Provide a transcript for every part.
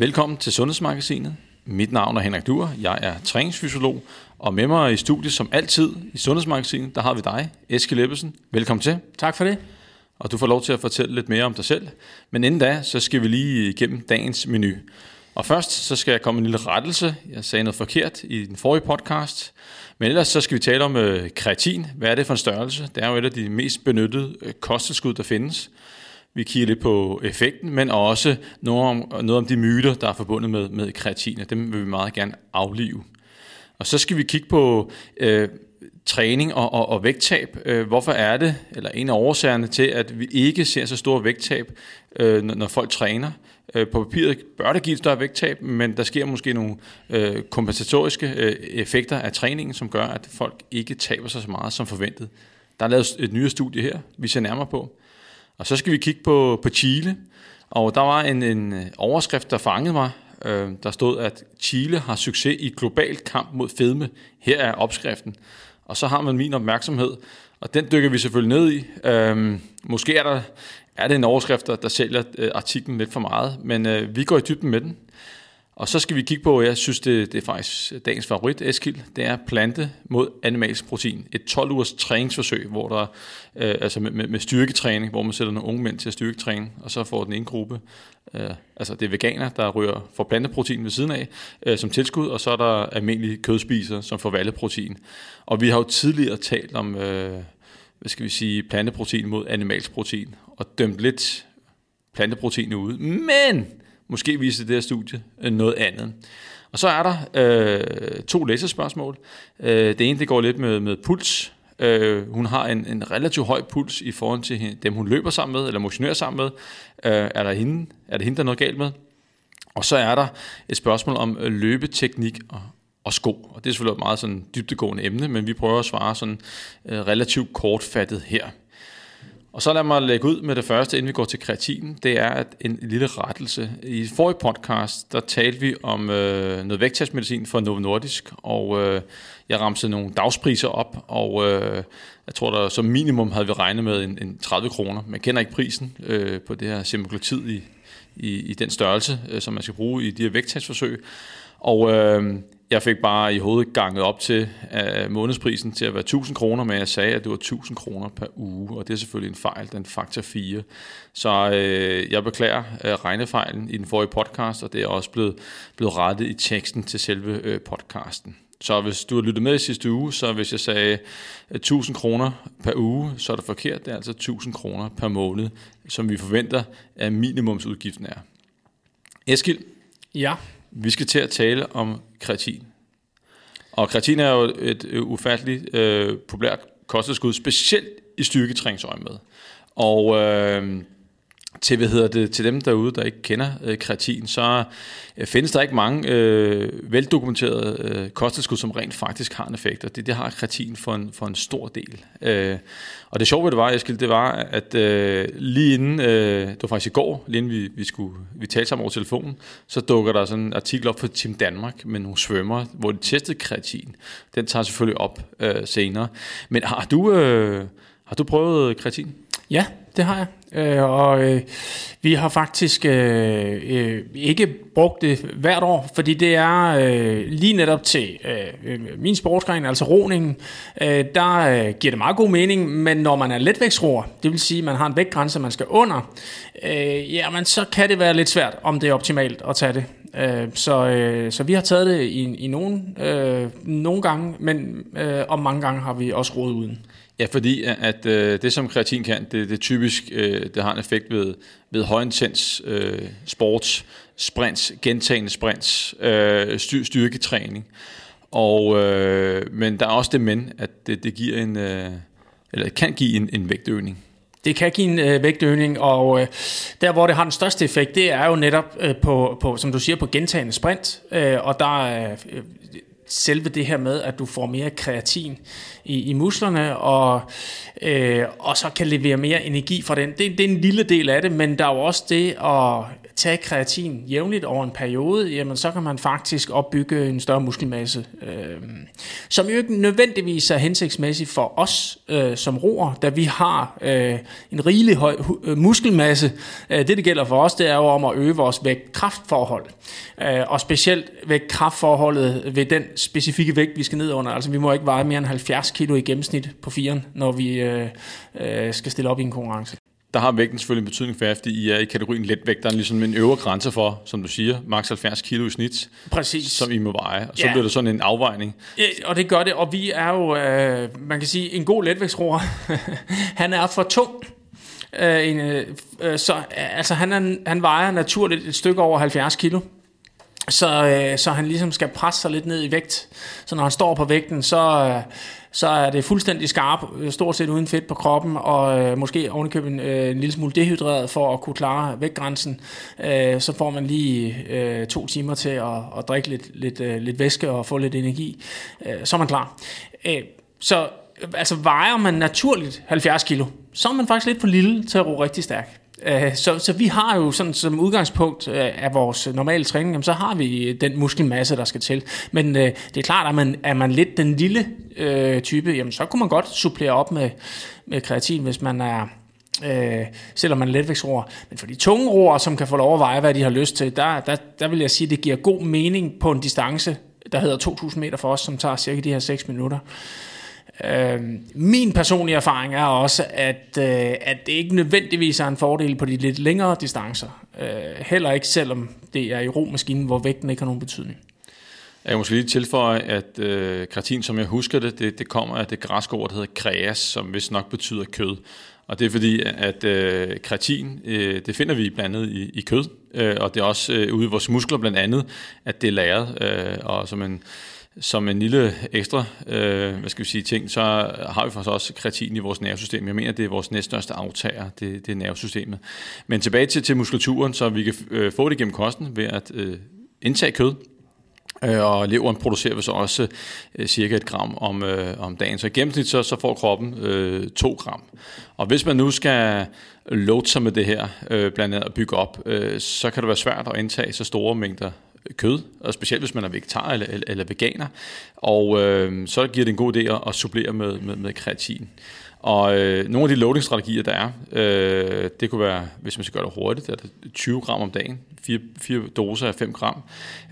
Velkommen til Sundhedsmagasinet. Mit navn er Henrik Duer, jeg er træningsfysiolog, og med mig i studiet som altid i Sundhedsmagasinet, der har vi dig, Eske Leppesen. Velkommen til. Tak for det. Og du får lov til at fortælle lidt mere om dig selv. Men inden da, så skal vi lige igennem dagens menu. Og først så skal jeg komme en lille rettelse. Jeg sagde noget forkert i den forrige podcast. Men ellers så skal vi tale om øh, kreatin. Hvad er det for en størrelse? Det er jo et af de mest benyttede øh, kosttilskud, der findes. Vi kigger lidt på effekten, men også noget om, noget om de myter, der er forbundet med, med kreatin, og dem vil vi meget gerne aflive. Og så skal vi kigge på øh, træning og, og, og vægttab. Øh, hvorfor er det, eller en af årsagerne til, at vi ikke ser så store vægttab, øh, når, når folk træner? Øh, på papiret bør det give et større vægttab, men der sker måske nogle øh, kompensatoriske øh, effekter af træningen, som gør, at folk ikke taber sig så meget som forventet. Der er lavet et nyere studie her, vi ser nærmere på. Og så skal vi kigge på, på Chile, og der var en, en øh, overskrift, der fangede mig. Øh, der stod, at Chile har succes i global kamp mod fedme. Her er opskriften. Og så har man min opmærksomhed, og den dykker vi selvfølgelig ned i. Øh, måske er, der, er det en overskrift, der, der sælger øh, artiklen lidt for meget, men øh, vi går i dybden med den. Og så skal vi kigge på, jeg synes, det, det er faktisk dagens favorit, Eskild, det er plante mod animalsk protein. Et 12 ugers træningsforsøg, hvor der, øh, altså med, med, styrketræning, hvor man sætter nogle unge mænd til at styrketræne, og så får den ene gruppe, øh, altså det er veganer, der rører for planteprotein ved siden af, øh, som tilskud, og så er der almindelige kødspiser, som får valleprotein. Og vi har jo tidligere talt om, øh, hvad skal vi sige, planteprotein mod animalsk protein, og dømt lidt planteprotein ud. Men Måske viser det her studie øh, noget andet. Og så er der øh, to læserspørgsmål. Øh, det ene det går lidt med, med puls. Øh, hun har en, en relativt høj puls i forhold til dem, hun løber sammen med, eller motionerer sammen med. Øh, er, der hende, er det hende, der er noget galt med? Og så er der et spørgsmål om øh, løbeteknik og, og sko. Og det er selvfølgelig et meget sådan dybtegående emne, men vi prøver at svare sådan øh, relativt kortfattet her. Og så lad mig lægge ud med det første, inden vi går til kreatinen, Det er at en lille rettelse. I forrige podcast, der talte vi om øh, noget vægttabsmedicin for Novo Nordisk, og øh, jeg ramte nogle dagspriser op, og øh, jeg tror, der som minimum havde vi regnet med en, en 30 kroner. Man kender ikke prisen øh, på det her semaglutid i, i, i den størrelse, øh, som man skal bruge i de her vægttabsforsøg. Og øh, jeg fik bare i hovedet ganget op til uh, månedsprisen til at være 1000 kroner, men jeg sagde, at det var 1000 kroner per uge, og det er selvfølgelig en fejl, den faktor 4. Så uh, jeg beklager uh, regnefejlen i den forrige podcast, og det er også blevet, blevet rettet i teksten til selve uh, podcasten. Så hvis du har lyttet med i sidste uge, så hvis jeg sagde 1000 kroner per uge, så er det forkert. Det er altså 1000 kroner per måned, som vi forventer, at minimumsudgiften er. Eskild? Ja? Vi skal til at tale om kreatin. Og kreatin er jo et øh, ufatteligt øh, populært kosttilskud, specielt i styrketræningsøje med. Og øh, til, hvad hedder det, til dem derude, der ikke kender øh, kreatin, så øh, findes der ikke mange øh, veldokumenterede øh, kosttilskud, som rent faktisk har en effekt, og det, det har kreatin for en, for en stor del. Øh, og det sjove ved det var, Eskild, det var, at øh, lige inden, øh, det var faktisk i går, lige inden vi, vi, skulle, vi talte sammen over telefonen, så dukker der sådan en artikel op på Team Danmark med nogle svømmer, hvor de testede kreatin. Den tager selvfølgelig op øh, senere. Men har du, øh, har du prøvet kreatin? Ja, det har jeg. Øh, og øh, vi har faktisk øh, øh, ikke brugt det hvert år, fordi det er øh, lige netop til øh, øh min sportsgren, altså roningen, øh, der øh, giver det meget god mening, men når man er letvægtsroer, det vil sige, at man har en vægtgrænse, man skal under, øh, jamen så kan det være lidt svært, om det er optimalt at tage det. Øh, så, øh, så vi har taget det i, i nogle, øh, nogle gange, men øh, og mange gange har vi også roet uden. Ja, fordi at øh, det som kreatin kan, det, det typisk øh, det har en effekt ved, ved højintens øh, sports, sprints, gentagende sprints, øh, styr, styrketræning. Og, øh, men der er også det men, at det, det giver en, øh, eller det kan give en, en vægtøgning. Det kan give en øh, vægtøgning, og øh, der hvor det har den største effekt, det er jo netop øh, på, på, som du siger, på gentagende sprint, øh, og der øh, selve det her med, at du får mere kreatin i, i musklerne, og, øh, og så kan levere mere energi fra den. Det, det er en lille del af det, men der er jo også det at tage kreatin jævnligt over en periode, jamen så kan man faktisk opbygge en større muskelmasse, øh, som jo ikke nødvendigvis er hensigtsmæssig for os øh, som roer, da vi har øh, en rigelig høj øh, muskelmasse. Øh, det, det gælder for os, det er jo om at øge vores vægt-kraftforhold, øh, og specielt vægt-kraftforholdet ved den specifikke vægt, vi skal ned under. Altså vi må ikke veje mere end 70 kilo i gennemsnit på firen, når vi øh, øh, skal stille op i en konkurrence der har vægten selvfølgelig en betydning for, at I er i kategorien letvægt. Der er ligesom en øvre grænse for, som du siger, maks 70 kilo i snit, Præcis. som I må veje. Og så ja. bliver det sådan en afvejning. Ja, og det gør det, og vi er jo, øh, man kan sige, en god letvægtsroer. han er for tung. Øh, en, øh, så altså, han, er, han vejer naturligt et stykke over 70 kilo. Så, øh, så han ligesom skal presse sig lidt ned i vægt. Så når han står på vægten, så... Øh, så er det fuldstændig skarp, øh, stort set uden fedt på kroppen, og øh, måske ovenikøbet en, øh, en lille smule dehydreret for at kunne klare vægtgrænsen. Øh, så får man lige øh, to timer til at, at drikke lidt, lidt, øh, lidt væske og få lidt energi. Øh, så er man klar. Øh, så altså vejer man naturligt 70 kilo, så er man faktisk lidt for lille til at ro rigtig stærkt. Øh, så, så vi har jo sådan som udgangspunkt øh, af vores normale træning, jamen, så har vi øh, den muskelmasse, der skal til. Men øh, det er klart, at man, er man lidt den lille øh, type, jamen, så kunne man godt supplere op med, med kreatin, hvis man er, øh, selvom man er letvægtsroer. Men for de tunge roer, som kan få lov at veje, hvad de har lyst til, der, der, der vil jeg sige, at det giver god mening på en distance, der hedder 2.000 meter for os, som tager cirka de her 6 minutter. Øh, min personlige erfaring er også, at, øh, at det ikke nødvendigvis er en fordel på de lidt længere distancer. Øh, heller ikke selvom det er i romaskinen, hvor vægten ikke har nogen betydning. Jeg kan måske lige tilføje, at øh, kreatin, som jeg husker det, det, det kommer af det græske ord, der hedder kreas, som vist nok betyder kød. Og det er fordi, at øh, kreatin, øh, det finder vi blandt andet i, i kød, øh, og det er også øh, ude i vores muskler blandt andet, at det er lagret, øh, og som en som en lille ekstra øh, hvad skal vi sige, ting, så har vi faktisk også kreatin i vores nervesystem. Jeg mener, det er vores næststørste aftager, det, det er nervesystemet. Men tilbage til, til muskulaturen, så vi kan øh, få det gennem kosten ved at øh, indtage kød, øh, og leveren producerer så også øh, cirka et gram om, øh, om dagen. Så i gennemsnit så, så får kroppen øh, 2 gram. Og hvis man nu skal load sig med det her, øh, blandt andet at bygge op, øh, så kan det være svært at indtage så store mængder kød, og specielt hvis man er vegetar eller, eller, eller veganer. Og øh, så giver det en god idé at supplere med, med, med kreatin. Og øh, nogle af de loading-strategier, der er, øh, det kunne være, hvis man skal gøre det hurtigt, er det 20 gram om dagen, fire, fire doser af 5 gram.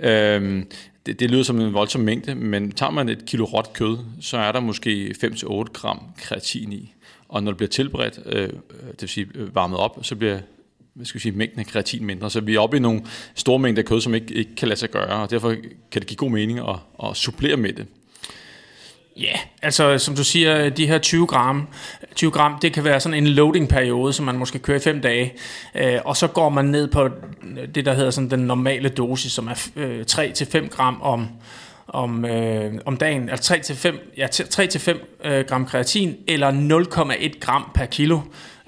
Øh, det, det lyder som en voldsom mængde, men tager man et kilo råt kød, så er der måske 5-8 gram kreatin i. Og når det bliver tilberedt, øh, det vil sige øh, varmet op, så bliver hvad skal vi sige, mængden af kreatin mindre. Så vi er oppe i nogle store mængder kød, som ikke, ikke kan lade sig gøre, og derfor kan det give god mening at, at supplere med det. Ja, yeah, altså som du siger, de her 20 gram, 20 gram, det kan være sådan en loading-periode, som man måske kører i fem dage, øh, og så går man ned på det, der hedder sådan den normale dosis, som er øh, 3-5 gram om, om, øh, om dagen, altså 3-5 ja, 3-5 øh, gram kreatin, eller 0,1 gram per kilo,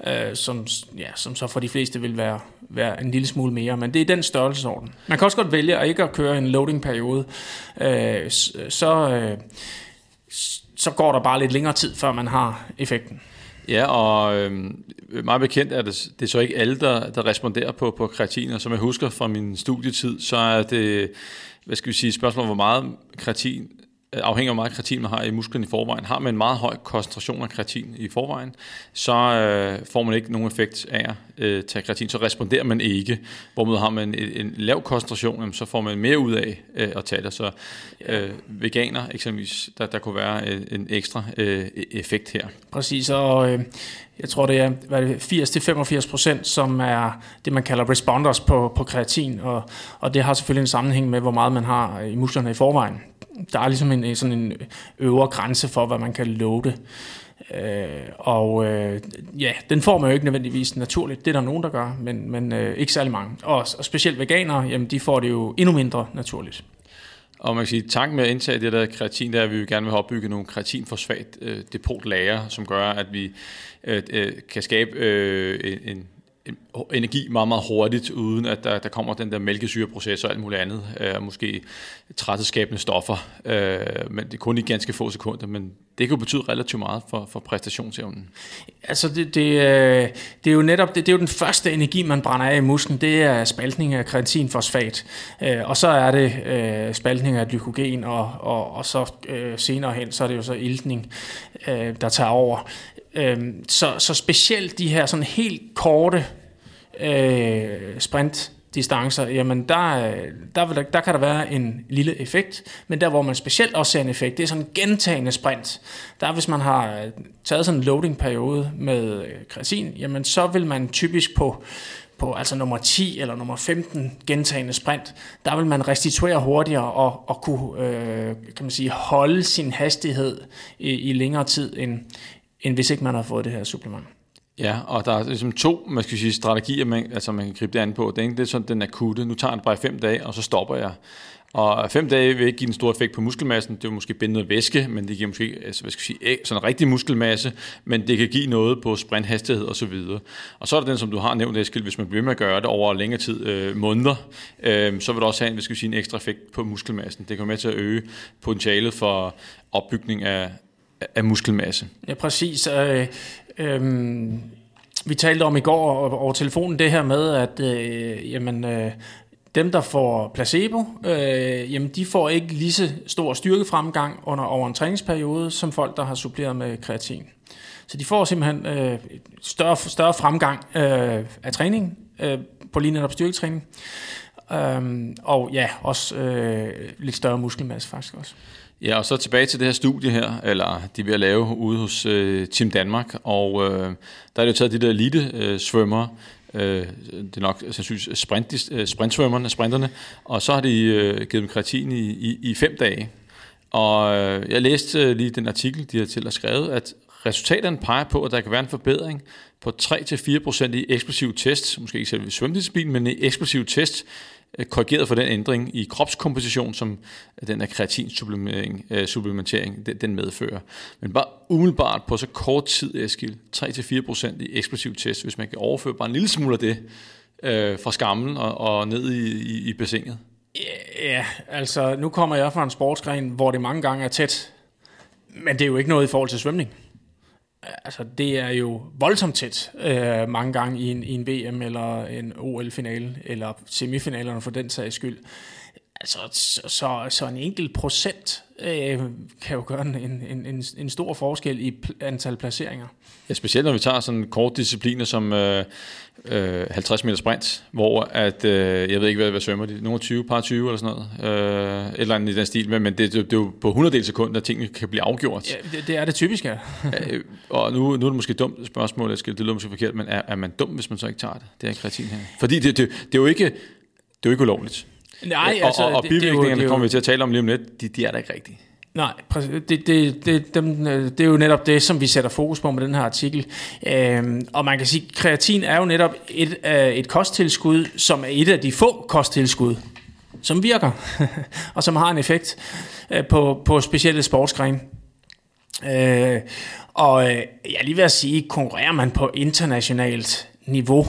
øh, som, ja, som så for de fleste vil være, være en lille smule mere, men det er den størrelsesorden. Man kan også godt vælge at ikke at køre en loading-periode, øh, så, øh, så går der bare lidt længere tid, før man har effekten. Ja, og øh, meget bekendt er det, det er så ikke alle, der, der responderer på, på kreatin, og som jeg husker fra min studietid, så er det, hvad skal vi sige, spørgsmål, hvor meget kreatin afhængig af hvor meget kreatin man har i musklen i forvejen. Har man en meget høj koncentration af kreatin i forvejen, så øh, får man ikke nogen effekt af at øh, tage kreatin, så responderer man ikke. Hvorimod har man en, en lav koncentration, jamen, så får man mere ud af øh, at tage det. Så øh, veganer eksempelvis, der, der kunne være en, en ekstra øh, effekt her. Præcis, og øh, jeg tror det er, er det, 80-85 procent, som er det, man kalder responders på, på kreatin, og, og det har selvfølgelig en sammenhæng med, hvor meget man har i musklerne i forvejen der er ligesom en, sådan en øvre grænse for, hvad man kan loade. Øh, og øh, ja, den får man jo ikke nødvendigvis naturligt. Det er der nogen, der gør, men, men øh, ikke særlig mange. Og, og specielt veganere, jamen de får det jo endnu mindre naturligt. Og man kan sige, tanken med at indtage det der kreatin, der er, at vi vil gerne vil opbygge nogle kreatinfosfat øh, depotlager, som gør, at vi øh, øh, kan skabe øh, en, energi meget, meget hurtigt, uden at der, der kommer den der mælkesyreproces og alt muligt andet, øh, måske trætteskabende stoffer, øh, men det er kun i ganske få sekunder, men det kan jo betyde relativt meget for, for præstationsevnen. Altså det, det, øh, det er jo netop det, det er jo den første energi, man brænder af i musklen, det er spaltning af kreatinfosfat, øh, og så er det øh, spaltning af glykogen, og, og, og så øh, senere hen, så er det jo så iltning, øh, der tager over. Øhm, så, så specielt de her sådan helt korte øh, sprint distancer, jamen der, øh, der, der, der kan der være en lille effekt, men der hvor man specielt også ser en effekt, det er sådan en gentagende sprint. Der hvis man har øh, taget sådan en loading periode med øh, kreatin, jamen så vil man typisk på på altså nummer 10 eller nummer 15 gentagende sprint, der vil man restituere hurtigere og, og kunne øh, kan man sige, holde sin hastighed i, i længere tid, end, end hvis ikke man har fået det her supplement. Ja, og der er ligesom to man skal sige, strategier, man, altså man kan gribe det an på. Det ene det er sådan den akutte. Nu tager den bare fem dage, og så stopper jeg. Og fem dage vil ikke give en stor effekt på muskelmassen. Det vil måske binde noget væske, men det giver måske altså, hvad skal jeg sige, sådan en rigtig muskelmasse, men det kan give noget på sprinthastighed og så videre. Og så er der den, som du har nævnt, Eskild, hvis man bliver med at gøre det over længere tid, øh, måneder, øh, så vil det også have en, hvad skal jeg sige, en ekstra effekt på muskelmassen. Det kan være med til at øge potentialet for opbygning af, af muskelmasse. Ja, præcis. Øh, øh, vi talte om i går over telefonen det her med, at øh, jamen, øh, dem, der får placebo, øh, jamen, de får ikke lige så stor styrkefremgang under, over en træningsperiode, som folk, der har suppleret med kreatin. Så de får simpelthen øh, større, større fremgang øh, af træning, øh, på lige netop styrketræning. Um, og ja, også øh, lidt større muskelmasse faktisk også. Ja, og så tilbage til det her studie her, eller de vil lave ude hos øh, Team Danmark, og øh, der er det jo taget de der elite øh, svømmere, øh, det er nok sandsynligvis sprint, øh, sprintsvømmerne, sprinterne, og så har de øh, givet dem kreatin i, i, i fem dage. Og øh, jeg læste øh, lige den artikel, de har til at skrevet, at resultaterne peger på, at der kan være en forbedring på 3-4% i eksplosiv test, måske ikke selv i svømmedisciplin, men i eksplosiv test, Øh, korrigeret for den ændring i kropskomposition, som den her kreatinsupplementering øh, supplementering, den, den medfører. Men bare umiddelbart på så kort tid, Eskild, 3-4% i eksplosiv test, hvis man kan overføre bare en lille smule af det øh, fra skammen og, og ned i, i, i bassinet. Ja, altså nu kommer jeg fra en sportsgren, hvor det mange gange er tæt, men det er jo ikke noget i forhold til svømning altså det er jo voldsomt tæt øh, mange gange i en, i en VM eller en OL-finale, eller semifinalerne for den sags skyld. Altså, så, så, så en enkelt procent øh, kan jo gøre en, en, en, en stor forskel i antal placeringer. Ja, specielt når vi tager sådan kort discipliner som øh, øh, 50 meter sprint, hvor at, øh, jeg ved ikke, hvad, hvad svømmer de, nogle 20, par 20 eller sådan noget, øh, et eller andet i den stil, men, men det, det, det er jo på 100 del sekund, at tingene kan blive afgjort. Ja, det, det er det typisk, ja. øh, og nu, nu er det måske et dumt spørgsmål, det lyder måske forkert, men er, er man dum, hvis man så ikke tager det, det er kreatin her? Fordi det, det, det, er jo ikke, det er jo ikke ulovligt. Nej, altså, og, og, og bivirkningerne, kommer vi til at tale om lige om lidt, de, de er der ikke rigtige. Nej, det, det, det, dem, det er jo netop det, som vi sætter fokus på med den her artikel. Øhm, og man kan sige, at kreatin er jo netop et, øh, et kosttilskud, som er et af de få kosttilskud, som virker, og som har en effekt øh, på, på specielle sportsgrene. Øh, og øh, jeg lige vil at sige, konkurrerer man på internationalt niveau,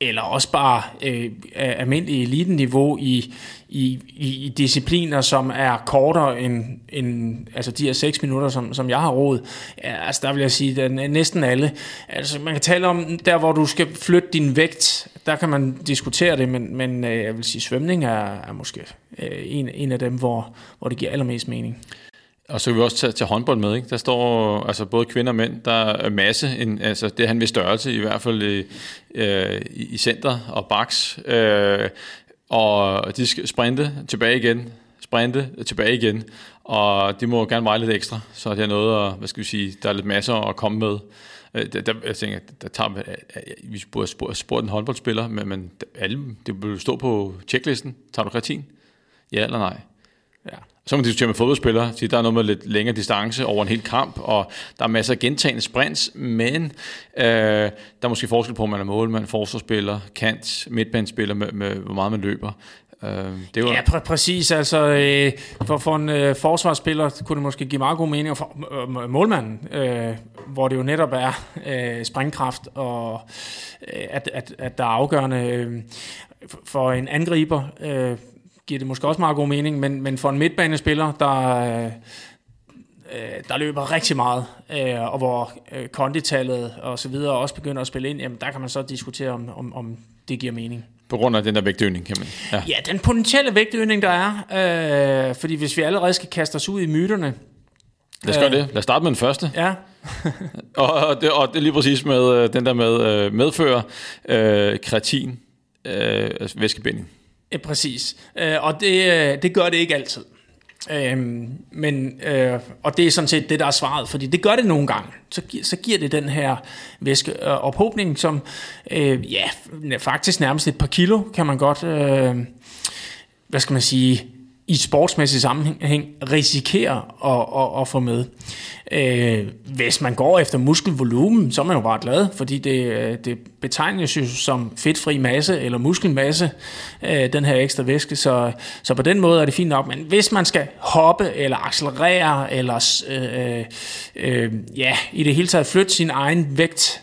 eller også bare øh, almindelig elite-niveau i, i, i, i discipliner, som er kortere end, end altså de her 6 minutter, som, som jeg har råd. Ja, altså der vil jeg sige, at næsten alle. Altså man kan tale om, der hvor du skal flytte din vægt, der kan man diskutere det, men, men øh, jeg vil sige, svømning er, er måske øh, en, en af dem, hvor, hvor det giver allermest mening. Og så kan vi også tage, tage håndbold med, ikke? Der står altså både kvinder og mænd, der er masse, en, altså det er han ved størrelse, i hvert fald i, øh, i center og baks, øh, og de skal sprinte tilbage igen, sprinte tilbage igen, og de må gerne veje lidt ekstra, så det er noget, at, hvad skal vi sige, der er lidt masser at komme med. Øh, der, der, jeg tænker, der tager vi, øh, vi burde spurgt, spurgt en håndboldspiller, men, men alle, det vil stå på checklisten. Tager du kreatin? Ja eller nej? Ja. Så kan man diskutere med fodboldspillere, fordi der er noget med lidt længere distance over en hel kamp, og der er masser af gentagende sprints, men øh, der er måske forskel på, om man er målmand, forsvarsspiller, kant, midtbanespiller, med, med, hvor meget man løber. Øh, det var... Ja, pr- præcis. Altså, øh, for, for en øh, forsvarsspiller kunne det måske give meget god mening, og for øh, målmanden, øh, hvor det jo netop er øh, springkraft, og øh, at, at, at der er afgørende øh, for en angriber, øh, giver det måske også meget god mening, men, men for en midtbanespiller, der... Øh, der løber rigtig meget, øh, og hvor øh, konditallet og så videre også begynder at spille ind, jamen der kan man så diskutere, om, om, om det giver mening. På grund af den der vægtøgning, kan man. Ja, ja den potentielle vægtøgning, der er. Øh, fordi hvis vi allerede skal kaste os ud i myterne. Lad os gøre det. Lad os starte med den første. Ja. og, og, det, og det er lige præcis med øh, den der med øh, medfører øh, kreatin øh, væskebinding. Ja, præcis. Øh, og det, øh, det gør det ikke altid. Øhm, men, øh, og det er sådan set det, der er svaret, fordi det gør det nogle gange. Så, så giver det den her væskeophobning, øh, som øh, ja, faktisk nærmest et par kilo, kan man godt, øh, hvad skal man sige, i sportsmæssig sammenhæng risikerer at, at, at få med. Øh, hvis man går efter muskelvolumen, så er man jo bare glad, fordi det, øh, det betegnes jo som fedtfri masse eller muskelmasse, øh, den her ekstra væske, så, så på den måde er det fint nok. Men hvis man skal hoppe eller accelerere, eller øh, øh, øh, ja, i det hele taget flytte sin egen vægt,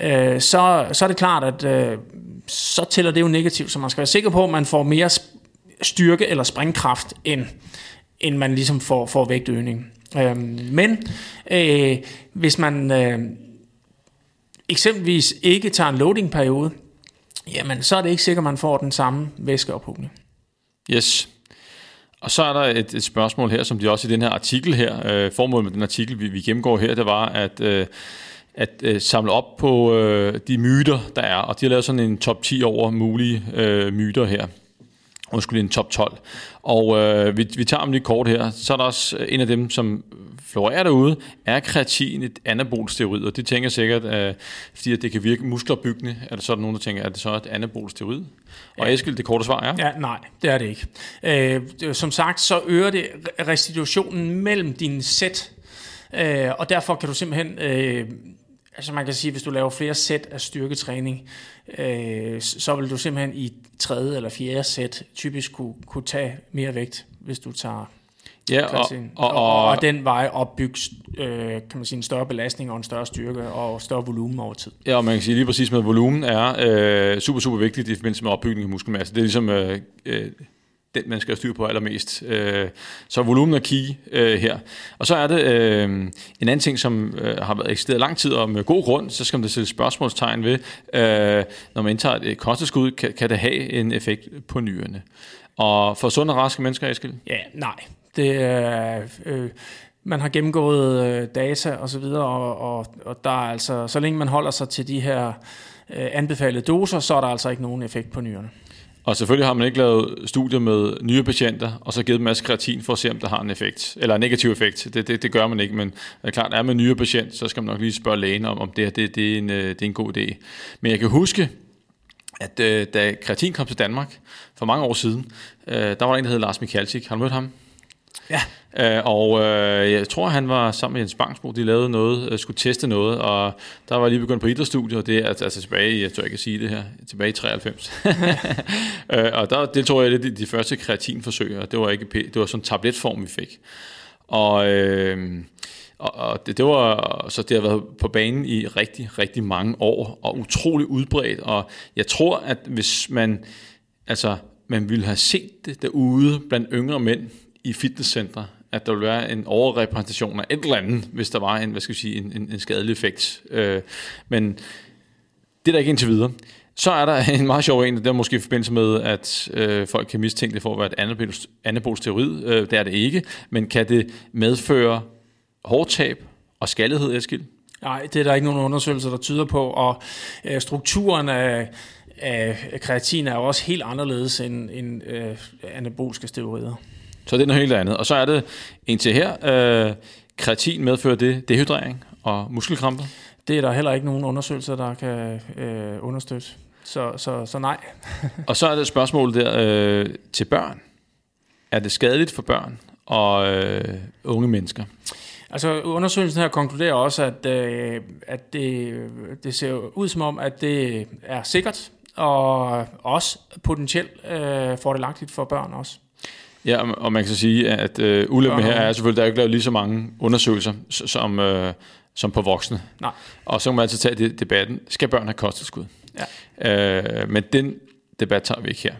øh, så, så er det klart, at øh, så tæller det jo negativt, så man skal være sikker på, at man får mere styrke eller springkraft, end, end man ligesom får, får vægtøgning. Øh, men øh, hvis man øh, eksempelvis ikke tager en loading-periode, jamen så er det ikke sikkert, at man får den samme væskeophobning. Yes. Og så er der et, et spørgsmål her, som de også i den her artikel her, øh, formålet med den artikel, vi, vi gennemgår her, det var at, øh, at øh, samle op på øh, de myter, der er. Og de har lavet sådan en top 10 over mulige øh, myter her undskyld, en top 12. Og øh, vi, vi tager dem lige kort her. Så er der også en af dem, som florerer derude, er kreatin et anabolsteroid, og det tænker sikkert, øh, fordi at det kan virke musklerbyggende, er der så nogen, der tænker, at det så er et anabolsteroid? Og ja. Eskild, det korte svar er? Ja, nej, det er det ikke. Øh, som sagt, så øger det restitutionen mellem dine sæt, øh, og derfor kan du simpelthen... Øh, altså man kan sige, hvis du laver flere sæt af styrketræning, øh, så vil du simpelthen i tredje eller fjerde sæt typisk kunne, kunne tage mere vægt, hvis du tager Ja, og, og, og, og den vej opbygge øh, kan man sige, en større belastning og en større styrke og større volumen over tid. Ja, og man kan sige lige præcis med, at volumen er øh, super, super vigtigt i forbindelse med opbygning af muskelmasse. Det er ligesom øh, øh, den, man skal styre på allermest. Øh, så volumen er key øh, her. Og så er det øh, en anden ting, som øh, har været eksisteret lang tid, og med god grund, så skal man stille spørgsmålstegn ved, øh, når man indtager et kosteskud, kan, kan det have en effekt på nyrerne? Og for sunde og raske mennesker, Eskild? Ja, nej. Det er... Øh, man har gennemgået øh, data og så videre, og, og, og der er altså, så længe man holder sig til de her øh, anbefalede doser, så er der altså ikke nogen effekt på nyrerne. Og selvfølgelig har man ikke lavet studier med nye patienter, og så givet dem masse kreatin for at se, om det har en effekt, eller en negativ effekt. Det, det, det gør man ikke, men det er klart, er man nye patient, så skal man nok lige spørge lægen om, om det her det, det, er, en, øh, det er en god idé. Men jeg kan huske, at øh, da kreatin kom til Danmark for mange år siden, øh, der var der en, der hed Lars Mikalsik. Har du mødt ham? Ja. Øh, og øh, jeg tror, han var sammen med Jens Bangsbo, de lavede noget, øh, skulle teste noget, og der var lige begyndt på idrætsstudiet, og det er altså, altså tilbage i, jeg tror jeg kan sige det her, tilbage i 93. øh, og der deltog jeg lidt i de første kreatinforsøg, og det var ikke det var sådan en tabletform, vi fik. Og, øh, og, og det, det var, så det har været på banen i rigtig, rigtig mange år, og utrolig udbredt, og jeg tror, at hvis man, altså, man ville have set det derude blandt yngre mænd i fitnesscentre, at der vil være en overrepræsentation af et eller andet, hvis der var en, hvad skal vi sige, en, en, en skadelig effekt. Øh, men det er der ikke indtil videre. Så er der en meget sjov en, der er måske i forbindelse med, at øh, folk kan mistænke det for at være et anabolsteroid. Øh, det er det ikke. Men kan det medføre hårdtab og skaldighed, Eskild? Nej, det er der ikke nogen undersøgelser, der tyder på, og øh, strukturen af, af kreatin er jo også helt anderledes end, end øh, anaboliske steroider. Så det er noget helt andet. Og så er det en til her. Øh, kreatin medfører det dehydrering og muskelkrampe? Det er der heller ikke nogen undersøgelser, der kan øh, understøtte. Så, så, så nej. og så er det et spørgsmål der øh, til børn. Er det skadeligt for børn og øh, unge mennesker? Altså undersøgelsen her konkluderer også, at, øh, at det, det ser ud som om, at det er sikkert, og også potentielt øh, fordelagtigt for børn også. Ja, og- man kan så sige, at øh, ulempen her er selvfølgelig, at der er ikke lavet lige så mange undersøgelser som, øh, som på voksne. Nej. Og så kan man altid tage det, debatten, skal børn have kosttilskud? Ja. Øh, men den debat tager vi ikke her.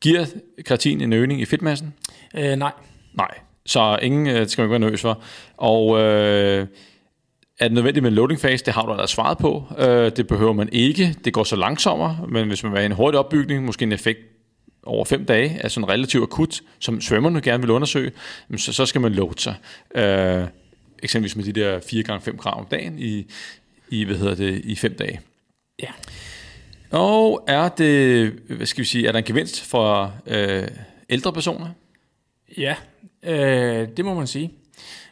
Giver kreatin en øgning i fedtmassen? Øh, nej. Nej. Så ingen øh, skal man ikke være nervøs for. Og øh, er det nødvendigt med en loading phase? Det har du allerede svaret på. Øh, det behøver man ikke. Det går så langsommere, men hvis man vil have en hurtig opbygning, måske en effekt over fem dage, er sådan relativt akut, som svømmerne gerne vil undersøge, så, så skal man load sig. Øh, eksempelvis med de der 4 gange 5 gram om dagen i, i, hvad hedder det, i fem dage. Ja. Og er det, hvad skal vi sige, er der en gevinst for øh, ældre personer? Ja, øh, det må man sige.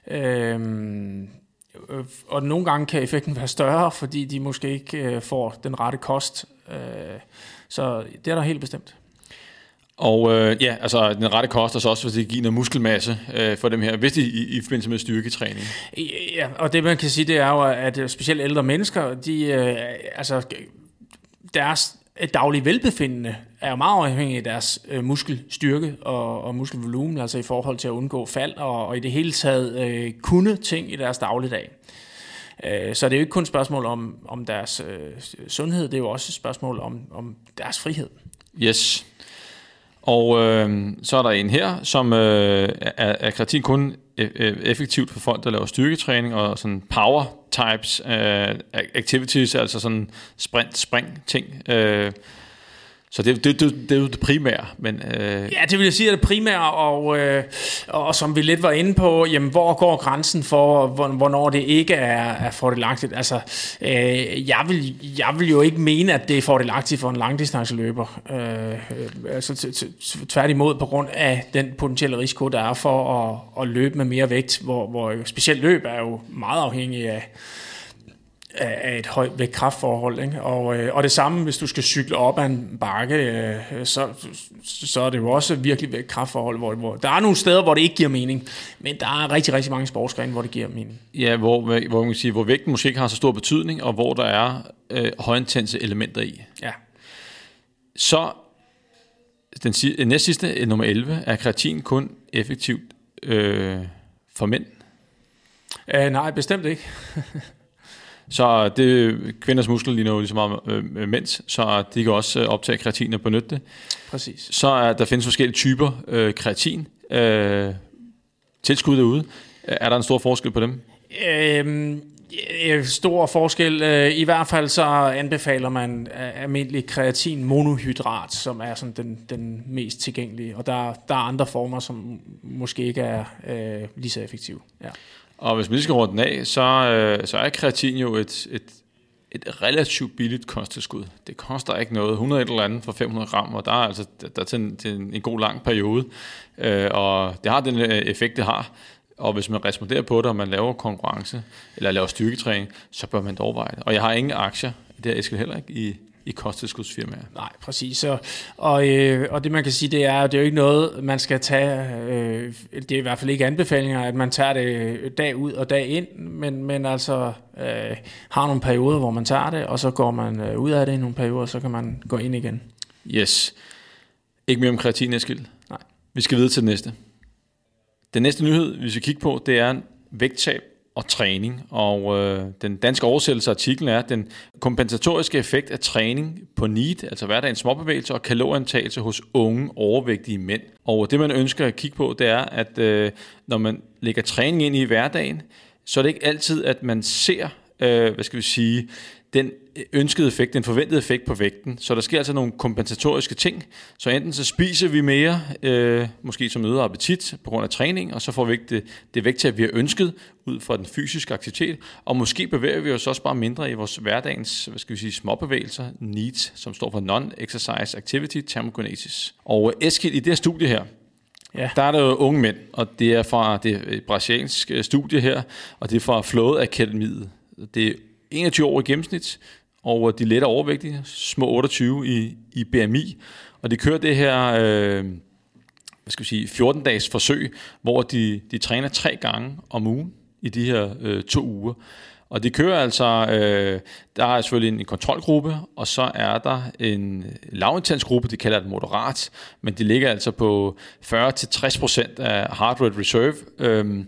Øh, og nogle gange kan effekten være større, fordi de måske ikke øh, får den rette kost. Øh, så det er der helt bestemt. Og øh, ja, altså den rette kost er så også, hvis det giver noget muskelmasse øh, for dem her, hvis de i, i forbindelse med styrketræning. Ja, og det man kan sige, det er jo, at øh, specielt ældre mennesker, de, øh, altså, deres daglige velbefindende er jo meget afhængig af deres øh, muskelstyrke og, og muskelvolumen, altså i forhold til at undgå fald og, og i det hele taget øh, kunne ting i deres dagligdag. Øh, så det er jo ikke kun et spørgsmål om, om deres øh, sundhed, det er jo også et spørgsmål om, om deres frihed. Yes. Og øh, så er der en her, som øh, er, er kreatin kun øh, øh, effektivt for folk, der laver styrketræning og sådan power types øh, activities, altså sådan sprint, spring ting. Øh, så det, det, det, det er jo det primære, men øh, Ja, det vil jeg sige er det primære, og, øh, og som vi lidt var inde på, jamen, hvor går grænsen for, hvor- hvornår det ikke er, er fordelagtigt? Altså, øh, jeg, vil, jeg vil jo ikke mene, at det er fordelagtigt for en langdistanceløber. Øh, øh, altså, t- t- tværtimod på grund af den potentielle risiko, der er for at, at løbe med mere vægt, hvor, hvor specielt løb er jo meget afhængig af, af et højt vægt-kraftforhold. Ikke? Og, øh, og det samme, hvis du skal cykle op ad en bakke, øh, så, så er det jo også virkelig vægt-kraftforhold. Hvor, hvor, der er nogle steder, hvor det ikke giver mening, men der er rigtig, rigtig mange sportsgrene, hvor det giver mening. ja, hvor, hvor, man kan sige, hvor vægten måske ikke har så stor betydning, og hvor der er øh, højintense elementer i. Ja. Så den si- næst sidste, øh, nummer 11, er kreatin kun effektivt øh, for mænd. Øh, nej, bestemt ikke. Så det, kvinders muskler ligner jo lige så meget øh, mænds, så de kan også øh, optage kreatin og benytte det. Præcis. Så er, der findes forskellige typer øh, kreatin. Øh, tilskud derude. Er der en stor forskel på dem? Øhm, øh, stor forskel. Øh, I hvert fald så anbefaler man almindelig kreatin monohydrat, som er sådan den, den mest tilgængelige. Og der, der er andre former, som måske ikke er øh, lige så effektive. Ja. Og hvis man lige skal runde den af, så, øh, så er kreatin jo et, et, et relativt billigt kosttilskud. Det koster ikke noget. 100 eller andet for 500 gram, og der er altså der er til, en, til en, en god lang periode. Øh, og det har den øh, effekt, det har. Og hvis man responderer på det, og man laver konkurrence, eller laver styrketræning, så bør man overveje det. Og jeg har ingen aktier, det har Eskild heller ikke, i, i kosttilskudsfirmaer. Nej, præcis. Så, og, øh, og det man kan sige, det er, det er jo ikke noget, man skal tage, øh, det er i hvert fald ikke anbefalinger, at man tager det dag ud og dag ind, men, men altså øh, har nogle perioder, hvor man tager det, og så går man øh, ud af det i nogle perioder, så kan man gå ind igen. Yes. Ikke mere om kreatin, Eskild. Nej. Vi skal videre til det næste. Den næste nyhed, vi skal kigge på, det er vægttab og træning. Og øh, den danske oversættelse af artiklen er, den kompensatoriske effekt af træning på NEAT, altså hverdagens småbevægelse og kalorieindtagelse hos unge overvægtige mænd. Og det man ønsker at kigge på, det er, at øh, når man lægger træning ind i hverdagen, så er det ikke altid, at man ser, øh, hvad skal vi sige, den ønskede effekt, den forventede effekt på vægten. Så der sker altså nogle kompensatoriske ting. Så enten så spiser vi mere, øh, måske som øget appetit på grund af træning, og så får vi ikke det, det vægttab, vi har ønsket ud fra den fysiske aktivitet. Og måske bevæger vi os også bare mindre i vores hverdagens, hvad skal vi sige, småbevægelser, NEAT, som står for Non-Exercise Activity Thermogenesis. Og Eskild, i det her studie her, Ja. der er der jo unge mænd, og det er fra det er et brasiliansk øh, studie her, og det er fra Flåde Akademiet. Det er 21 år i gennemsnit, og øh, de lettere overvægtige, små 28 i, i BMI, og de kører det her, øh, hvad skal vi sige, 14-dages forsøg, hvor de, de træner tre gange om ugen i de her øh, to uger. Og de kører altså, øh, der er selvfølgelig en kontrolgruppe, og så er der en lavintensgruppe, de kalder det moderat, men de ligger altså på 40-60% af heart rate reserve, øh,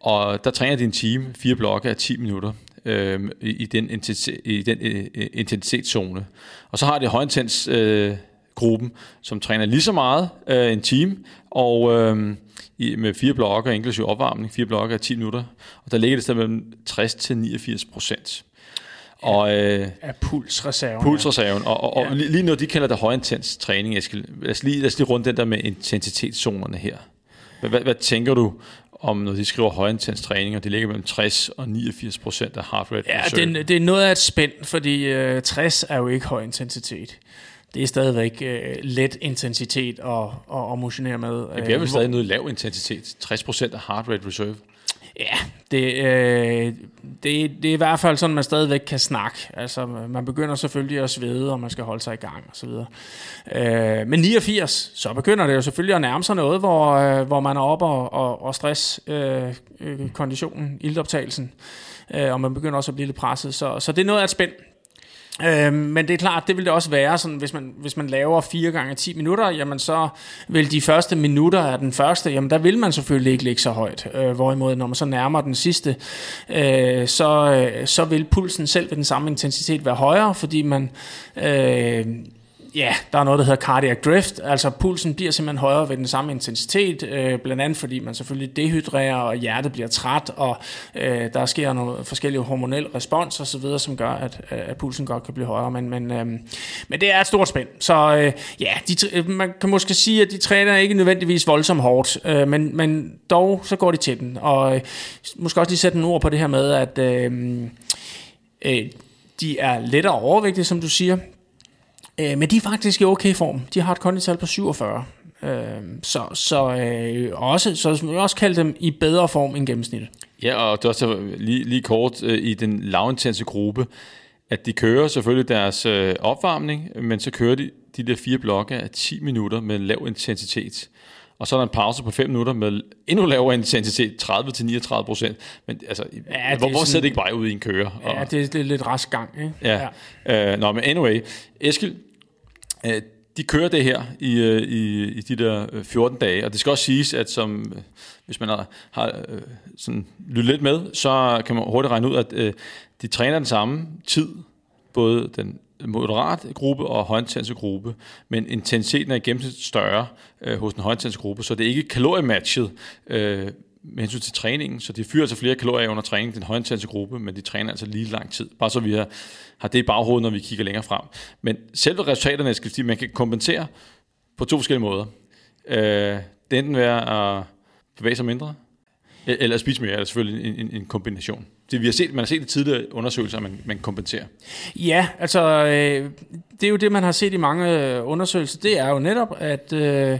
og der træner de en time, fire blokke af 10 minutter øh, i, den, intensitet, i den øh, intensitetszone. Og så har de højintens øh, gruppen, som træner lige så meget øh, en time, og øh, i, med fire blokke, inklusive opvarmning, fire blokke af 10 minutter, og der ligger det stadig mellem 60 til 89 procent. Og, øh, af pulsreserven. Pulsreserven. Og, og, ja. og lige nu, de kalder det højintens træning. Jeg skal, lad, os lige, lad os lige rundt den der med intensitetszonerne her. Hvad, hvad, hvad tænker du om, når de skriver højintens træning, og det ligger mellem 60 og 89 procent af heart rate Ja, det, det er noget af et spænd, fordi øh, 60 er jo ikke høj intensitet det er stadigvæk øh, let intensitet at, at, at motionere med. Det bliver vel øh, stadig noget lav intensitet. 60% af heart rate reserve. Ja, det, øh, det, det er i hvert fald sådan, man stadigvæk kan snakke. Altså, man begynder selvfølgelig at svede, og man skal holde sig i gang osv. Øh, men 89, så begynder det jo selvfølgelig at nærme sig noget, hvor, øh, hvor man er oppe og, og, og stress øh, øh, konditionen, ildoptagelsen, øh, og man begynder også at blive lidt presset. Så, så det er noget af et spænd. Øh, men det er klart, det vil det også være, sådan, hvis, man, hvis man laver 4 gange 10 minutter, jamen så vil de første minutter af den første, jamen der vil man selvfølgelig ikke ligge så højt. Øh, hvorimod, når man så nærmer den sidste, øh, så, øh, så vil pulsen selv ved den samme intensitet være højere, fordi man øh, ja, der er noget, der hedder cardiac drift, altså pulsen bliver simpelthen højere ved den samme intensitet, øh, blandt andet fordi man selvfølgelig dehydrerer, og hjertet bliver træt, og øh, der sker nogle forskellige hormonelle respons osv., som gør, at, øh, at pulsen godt kan blive højere, men, men, øh, men det er et stort spænd. Så øh, ja, de, øh, man kan måske sige, at de træner ikke nødvendigvis voldsomt hårdt, øh, men, men dog så går de til den, og øh, måske også lige sætte nogle ord på det her med, at øh, øh, de er lettere overvægtige, som du siger. Øh, men de er faktisk i okay form. De har et kondital på 47. Øh, så så øh, også, så vi også kalde dem i bedre form end gennemsnittet. Ja, og det er også lige, lige kort øh, i den lavintense gruppe, at de kører selvfølgelig deres øh, opvarmning, men så kører de de der fire blokke af 10 minutter med lav intensitet. Og så er der en pause på 5 minutter med endnu lavere intensitet, 30-39 procent. Men altså, ja, hvor, hvor ser det ikke bare ud i en kører? Ja, og, det, er, det er lidt rask gang. Ikke? Ja. ja. Uh, nå, men anyway. Eskild, Øh, de kører det her i, øh, i, i de der øh, 14 dage, og det skal også siges, at som, øh, hvis man har, har sådan lyttet lidt med, så kan man hurtigt regne ud, at de træner den samme tid, både den moderat gruppe og højintense gruppe, men intensiteten er i gennemsnit større øh, hos den højintense gruppe, så det er ikke kaloriematchet øh, med hensyn til træningen, så de fyrer altså flere kalorier under træning, den højintense gruppe, men de træner altså lige lang tid, bare så vi har har det i baghovedet, når vi kigger længere frem. Men selve resultaterne skal sige, man kan kompensere på to forskellige måder. Øh, det enten være at bevæge sig mindre, e-, eller at spise mere, er selvfølgelig en, en, en kombination. Det, vi har set, man har set i tidligere undersøgelser, at man, man kompenserer. Ja, altså øh, det er jo det, man har set i mange øh, undersøgelser. Det er jo netop, at øh,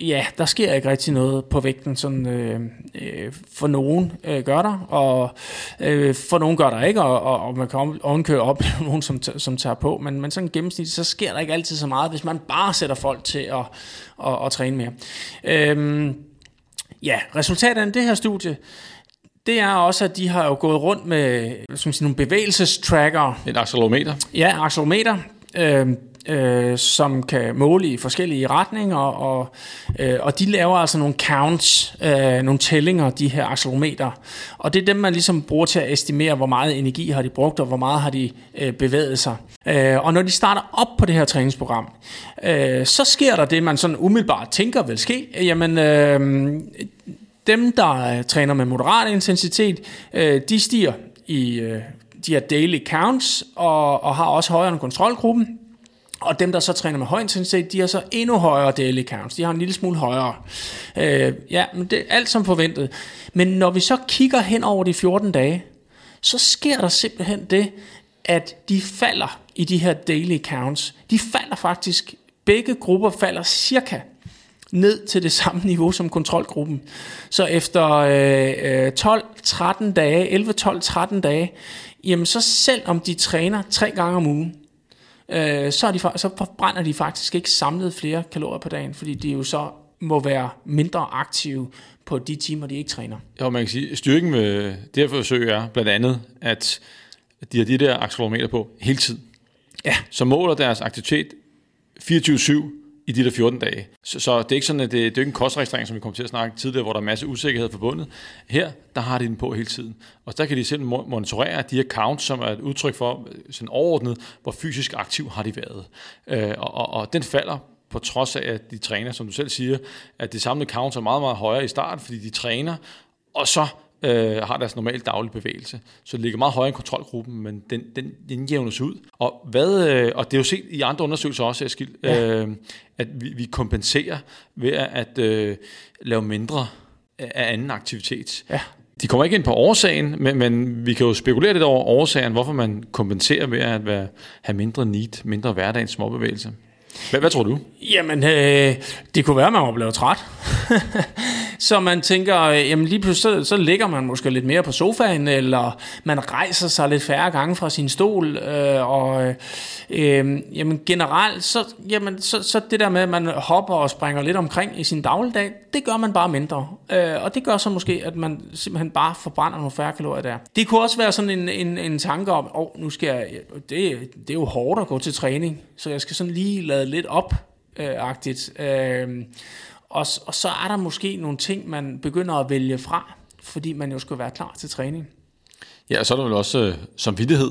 Ja, der sker ikke rigtig noget på vægten, sådan øh, øh, for nogen øh, gør der, og øh, for nogen gør der ikke, og, og, og man kan ovenkøre op nogen, som, som tager på, men, men sådan gennemsnit, så sker der ikke altid så meget, hvis man bare sætter folk til at, at, at træne mere. Øh, ja, resultatet af det her studie, det er også, at de har jo gået rundt med som sige, nogle bevægelsestracker. Et accelerometer. Ja, accelerometer. Øh, øh, som kan måle i forskellige retninger, og, øh, og de laver altså nogle counts, øh, nogle tællinger, de her accelerometer. Og det er dem, man ligesom bruger til at estimere, hvor meget energi har de brugt, og hvor meget har de øh, bevæget sig. Øh, og når de starter op på det her træningsprogram, øh, så sker der det, man sådan umiddelbart tænker vil ske. Jamen, øh, dem, der øh, træner med moderat intensitet, øh, de stiger i øh, de her daily counts, og, og har også højere end kontrolgruppen. Og dem, der så træner med høj intensitet, de har så endnu højere daily counts. De har en lille smule højere. Øh, ja, men det er alt som forventet. Men når vi så kigger hen over de 14 dage, så sker der simpelthen det, at de falder i de her daily counts. De falder faktisk, begge grupper falder cirka ned til det samme niveau som kontrolgruppen. Så efter øh, øh 12-13 dage, 11-12-13 dage, jamen så selv om de træner tre gange om ugen, øh, så, er de, så forbrænder de faktisk ikke samlet flere kalorier på dagen, fordi de jo så må være mindre aktive på de timer, de ikke træner. Ja, man kan sige, styrken ved det her forsøg er blandt andet, at de har de der accelerometer på hele tiden. Ja. Så måler deres aktivitet 24-7 i de der 14 dage. Så, så det er ikke sådan, at det, det er ikke en kostregistrering, som vi kom til at snakke tidligere, hvor der er masse usikkerhed forbundet. Her, der har de den på hele tiden. Og der kan de selv monitorere de accounts, som er et udtryk for sådan overordnet, hvor fysisk aktiv har de været. Øh, og, og, og den falder på trods af, at de træner, som du selv siger, at det samlede counts er meget, meget højere i starten, fordi de træner, og så øh, har deres normale daglige bevægelse. Så det ligger meget højere i kontrolgruppen, men den, den, den jævnes ud. Og, hvad, øh, og det er jo set i andre undersøgelser også, Eskild, ja. øh, at vi, vi kompenserer ved at øh, lave mindre af anden aktivitet. Ja. De kommer ikke ind på årsagen, men, men vi kan jo spekulere lidt over årsagen, hvorfor man kompenserer ved at være, have mindre need, mindre hverdagens småbevægelse. Hvad, hvad tror du? Jamen, øh, det kunne være, at man var blevet træt. så man tænker, øh, jamen lige pludselig, så, så ligger man måske lidt mere på sofaen, eller man rejser sig lidt færre gange fra sin stol, øh, og øh, jamen generelt, så, jamen, så, så det der med, at man hopper og springer lidt omkring i sin dagligdag, det gør man bare mindre. Øh, og det gør så måske, at man simpelthen bare forbrænder nogle færre kalorier der. Det kunne også være sådan en, en, en tanke om, åh, oh, nu skal jeg, det, det er jo hårdt at gå til træning, så jeg skal sådan lige lade lidt op, øh, agtigt. Øh, og, og så er der måske nogle ting, man begynder at vælge fra, fordi man jo skal være klar til træning. Ja, og så er der vel også øh, som vidtighed.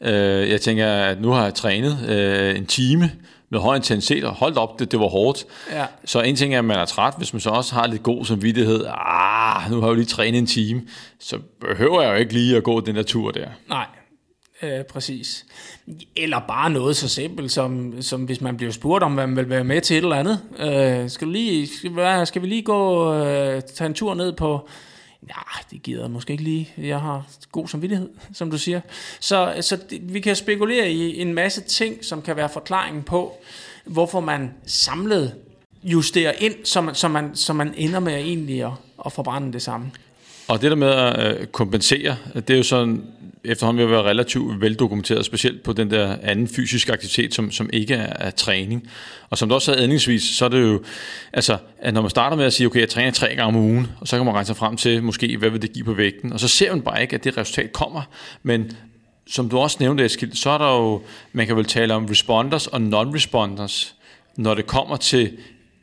Øh, jeg tænker, at nu har jeg trænet øh, en time med høj intensitet, og holdt op, det, det var hårdt. Ja. Så en ting er, at man er træt, hvis man så også har lidt god samvittighed. Ah, nu har jeg jo lige trænet en time, så behøver jeg jo ikke lige at gå den der tur der. Nej, øh, præcis. Eller bare noget så simpelt, som, som hvis man bliver spurgt om, hvad man vil være med til et eller andet. Øh, skal, du lige, skal, skal vi lige gå øh, tage en tur ned på... Ja, det gider jeg måske ikke lige. Jeg har god samvittighed, som du siger. Så, så det, vi kan spekulere i en masse ting, som kan være forklaringen på, hvorfor man samlet justerer ind, så man, så man, så man ender med egentlig at, at forbrænde det samme. Og det der med at øh, kompensere, det er jo sådan efterhånden vil være relativt veldokumenteret, specielt på den der anden fysiske aktivitet, som, som ikke er, er træning. Og som du også sagde endningsvis, så er det jo, altså, at når man starter med at sige, okay, jeg træner tre gange om ugen, og så kan man regne sig frem til, måske, hvad vil det give på vægten, og så ser man bare ikke, at det resultat kommer, men som du også nævnte, Eskild, så er der jo, man kan vel tale om responders og non-responders, når det kommer til,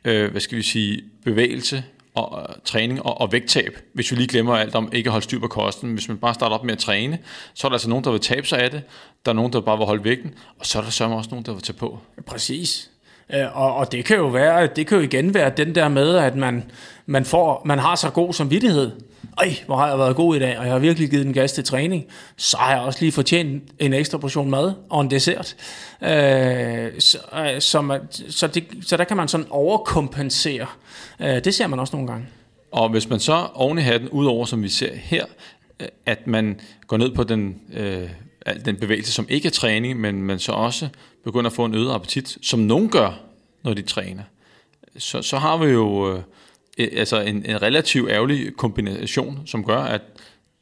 øh, hvad skal vi sige, bevægelse, og, træning og, og vægttab, hvis vi lige glemmer alt om ikke at holde styr på kosten. Hvis man bare starter op med at træne, så er der altså nogen, der vil tabe sig af det, der er nogen, der bare vil holde vægten, og så er der sørme også nogen, der vil tage på. Præcis. Øh, og, og det kan jo være, det kan jo igen være den der med, at man, man, får, man har så god samvittighed. Ej, hvor har jeg været god i dag, og jeg har virkelig givet den gas til træning. Så har jeg også lige fortjent en ekstra portion mad og en dessert. Øh, så, øh, så, man, så, det, så der kan man sådan overkompensere. Øh, det ser man også nogle gange. Og hvis man så oven i hatten, udover som vi ser her, øh, at man går ned på den, øh, den bevægelse, som ikke er træning, men man så også begynder at få en øget appetit, som nogen gør, når de træner, så, så har vi jo øh, altså en, en relativt ærgerlig kombination, som gør, at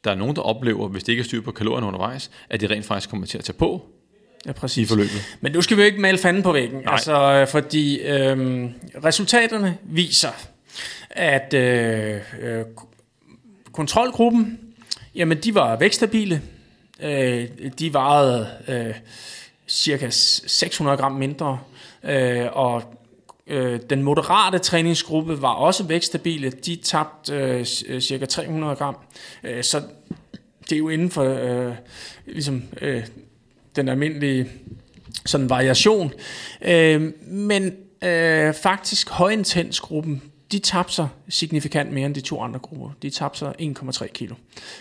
der er nogen, der oplever, hvis det ikke er styr på kalorierne undervejs, at de rent faktisk kommer til at tage på ja, præcis. i forløbet. Men nu skal vi ikke male fanden på væggen, Nej. altså, øh, fordi øh, resultaterne viser, at øh, øh, kontrolgruppen, jamen de var vækststabile, øh, de vejede øh, cirka 600 gram mindre, øh, og øh, den moderate træningsgruppe var også vækststabile, de tabte øh, cirka 300 gram, øh, så det er jo inden for øh, ligesom, øh, den almindelige sådan variation. Øh, men øh, faktisk højintensgruppen, de tabte sig signifikant mere end de to andre grupper. De tabte sig 1,3 kilo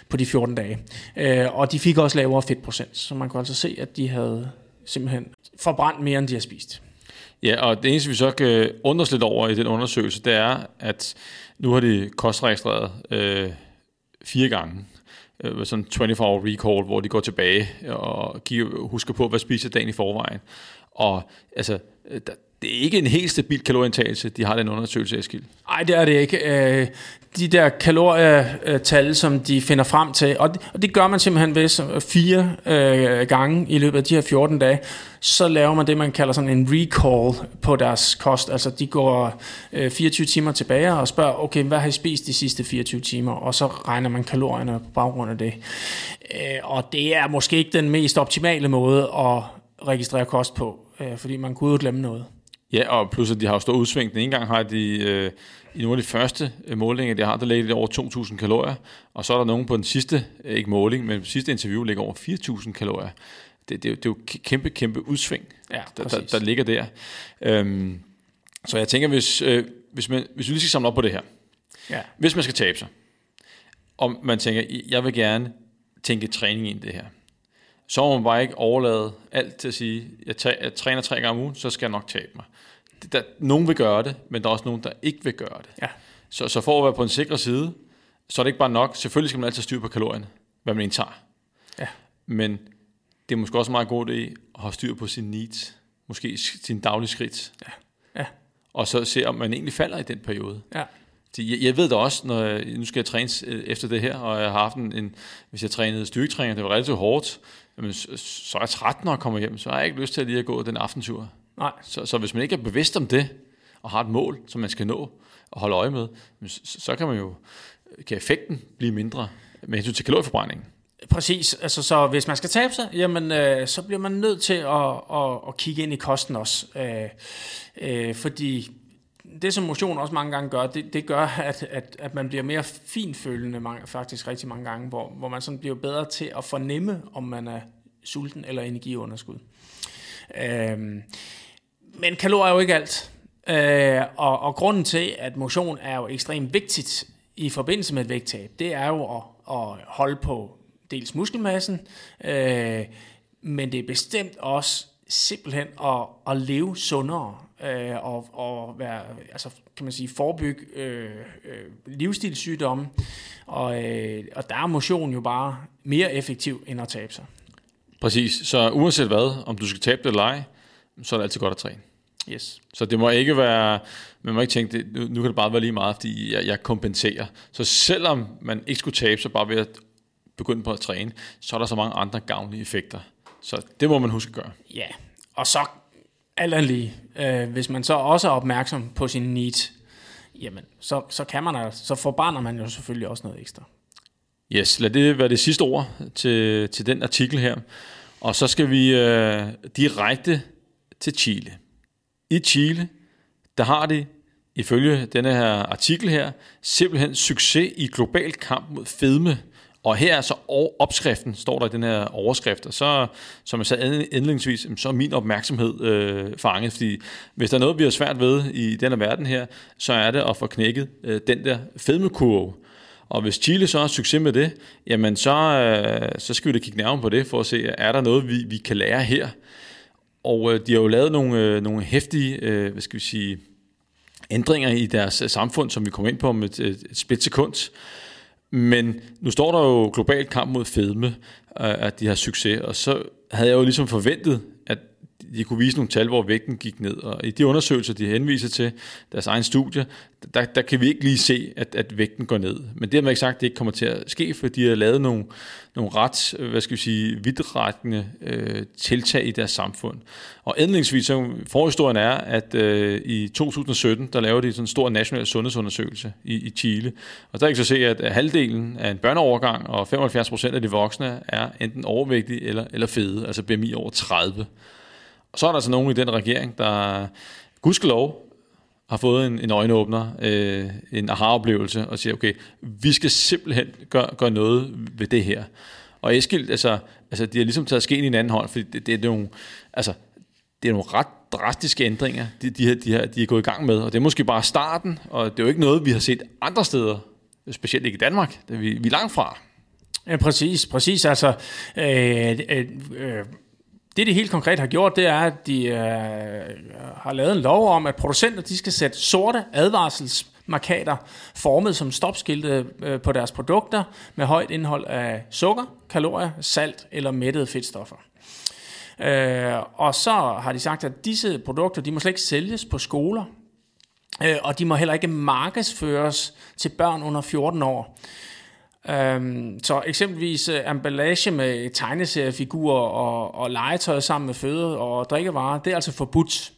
på de 14 dage. Øh, og de fik også lavere fedtprocent, så man kan altså se, at de havde simpelthen forbrændt mere, end de har spist. Ja, og det eneste, vi så kan undres lidt over i den undersøgelse, det er, at nu har de kostregistreret øh, fire gange øh, sådan 24-hour recall, hvor de går tilbage og giver, husker på, hvad spiser dagen i forvejen. Og altså, øh, der, det er ikke en helt stabil kalorieindtagelse, de har den undersøgelse, Eskild. Nej, det er det ikke. Øh, de der kalorietal, som de finder frem til, og det, og det gør man simpelthen ved fire øh, gange i løbet af de her 14 dage, så laver man det, man kalder sådan en recall på deres kost. Altså de går øh, 24 timer tilbage og spørger, okay, hvad har I spist de sidste 24 timer? Og så regner man kalorierne på baggrund af det. Øh, og det er måske ikke den mest optimale måde at registrere kost på, øh, fordi man kunne jo glemme noget. Ja, og plus at de har jo stor udsving. Den ene gang har de, øh, i nogle af de første øh, målinger, de har, der ligger det over 2.000 kalorier, og så er der nogen på den sidste, øh, ikke måling, men sidste interview ligger over 4.000 kalorier. Det, det, det er jo kæmpe, kæmpe udsving, ja, der, der, der ligger der. Øhm, så jeg tænker, hvis, øh, hvis, man, hvis vi lige skal samle op på det her. Ja. Hvis man skal tabe sig, og man tænker, jeg vil gerne tænke træning ind i det her, så må man bare ikke overlade alt til at sige, jeg, tager, jeg træner tre gange om ugen, så skal jeg nok tabe mig. Der, nogen vil gøre det, men der er også nogen, der ikke vil gøre det. Ja. Så, så for at være på en sikker side, så er det ikke bare nok. Selvfølgelig skal man altid styre på kalorierne, hvad man indtager. Ja. Men det er måske også meget god idé at have styr på sine needs. Måske sin daglige skridt. Ja. ja. Og så se, om man egentlig falder i den periode. Ja. Jeg, jeg ved da også, når jeg, nu skal jeg træne øh, efter det her, og jeg har haft en, en hvis jeg trænede styrketræning, det var relativt hårdt, jamen, så, så er jeg træt, når jeg kommer hjem, så har jeg ikke lyst til at lige at gå den aftentur. Nej. Så, så hvis man ikke er bevidst om det, og har et mål, som man skal nå og holde øje med, så, så kan man jo, kan effekten blive mindre med hensyn til kalorieforbrændingen. Præcis, altså så hvis man skal tabe sig, jamen øh, så bliver man nødt til at, at, at kigge ind i kosten også, øh, øh, fordi det som motion også mange gange gør, det, det gør, at, at, at man bliver mere finfølende mange, faktisk rigtig mange gange, hvor, hvor man sådan bliver bedre til at fornemme, om man er sulten eller energiunderskud. Øhm, men kalorier er jo ikke alt. Øh, og, og grunden til, at motion er jo ekstremt vigtigt i forbindelse med et vægttab, det er jo at, at holde på dels muskelmassen, øh, men det er bestemt også simpelthen at, at leve sundere øh, og, og være, altså, kan man sige, forebygge øh, øh, livsstilssygdomme. Og, øh, og der er motion jo bare mere effektiv end at tabe sig. Præcis. Så uanset hvad, om du skal tabe det eller ej, så er det altid godt at træne. Yes. Så det må ikke være, man må ikke tænke, det, nu, nu kan det bare være lige meget, fordi jeg, jeg kompenserer. Så selvom man ikke skulle tabe sig bare ved at begynde på at træne, så er der så mange andre gavnlige effekter. Så det må man huske at gøre. Ja, og så alt lige, øh, hvis man så også er opmærksom på sin need, jamen, så, så kan man altså, så forbarner man jo selvfølgelig også noget ekstra. Yes, lad det være det sidste ord til, til den artikel her. Og så skal vi øh, direkte til Chile. I Chile, der har de ifølge denne her artikel her, simpelthen succes i global kamp mod fedme. Og her er så opskriften, står der i den her overskrift, og så, som jeg sagde indledningsvis, så er min opmærksomhed øh, fanget, fordi hvis der er noget, vi har svært ved i denne verden her, så er det at få knækket øh, den der fedmekurve. Og hvis Chile så har succes med det, jamen så, øh, så skal vi da kigge nærmere på det, for at se, er der noget, vi, vi kan lære her. Og øh, de har jo lavet nogle, øh, nogle hæftige, øh, hvad skal vi sige, ændringer i deres øh, samfund, som vi kommer ind på om et, et, et splitsekund. Men nu står der jo globalt kamp mod fedme, øh, at de har succes, og så havde jeg jo ligesom forventet, de kunne vise nogle tal, hvor vægten gik ned. Og i de undersøgelser, de henviser til, deres egen studie, der, der kan vi ikke lige se, at, at vægten går ned. Men det har man ikke sagt, at det ikke kommer til at ske, for de har lavet nogle, nogle ret, hvad skal vi sige, vidtrækkende øh, tiltag i deres samfund. Og endelingsvis, så forhistorien er, at øh, i 2017, der lavede de sådan en stor national sundhedsundersøgelse i, i Chile. Og der kan så se, at halvdelen af en børneovergang og 75 procent af de voksne er enten overvægtige eller, eller fede, altså BMI over 30. Og så er der altså nogen i den regering, der gudskelov har fået en, en øjenåbner, øh, en aha-oplevelse, og siger, okay, vi skal simpelthen gøre, gøre noget ved det her. Og Eskild, altså, altså de har ligesom taget skeen i en anden hånd, fordi det, det er nogle, altså, det er nogle ret drastiske ændringer, de, de, de, her, de er gået i gang med, og det er måske bare starten, og det er jo ikke noget, vi har set andre steder, specielt ikke i Danmark, det er vi, vi er langt fra. Ja, præcis, præcis. Altså, øh, øh, øh det, de helt konkret har gjort, det er, at de øh, har lavet en lov om, at producenter de skal sætte sorte advarselsmarkader formet som stopskilte øh, på deres produkter med højt indhold af sukker, kalorier, salt eller mættede fedtstoffer. Øh, og så har de sagt, at disse produkter, de må slet ikke sælges på skoler, øh, og de må heller ikke markedsføres til børn under 14 år. Um, så eksempelvis uh, emballage med tegneseriefigurer og, og legetøj sammen med føde og drikkevarer, det er altså forbudt.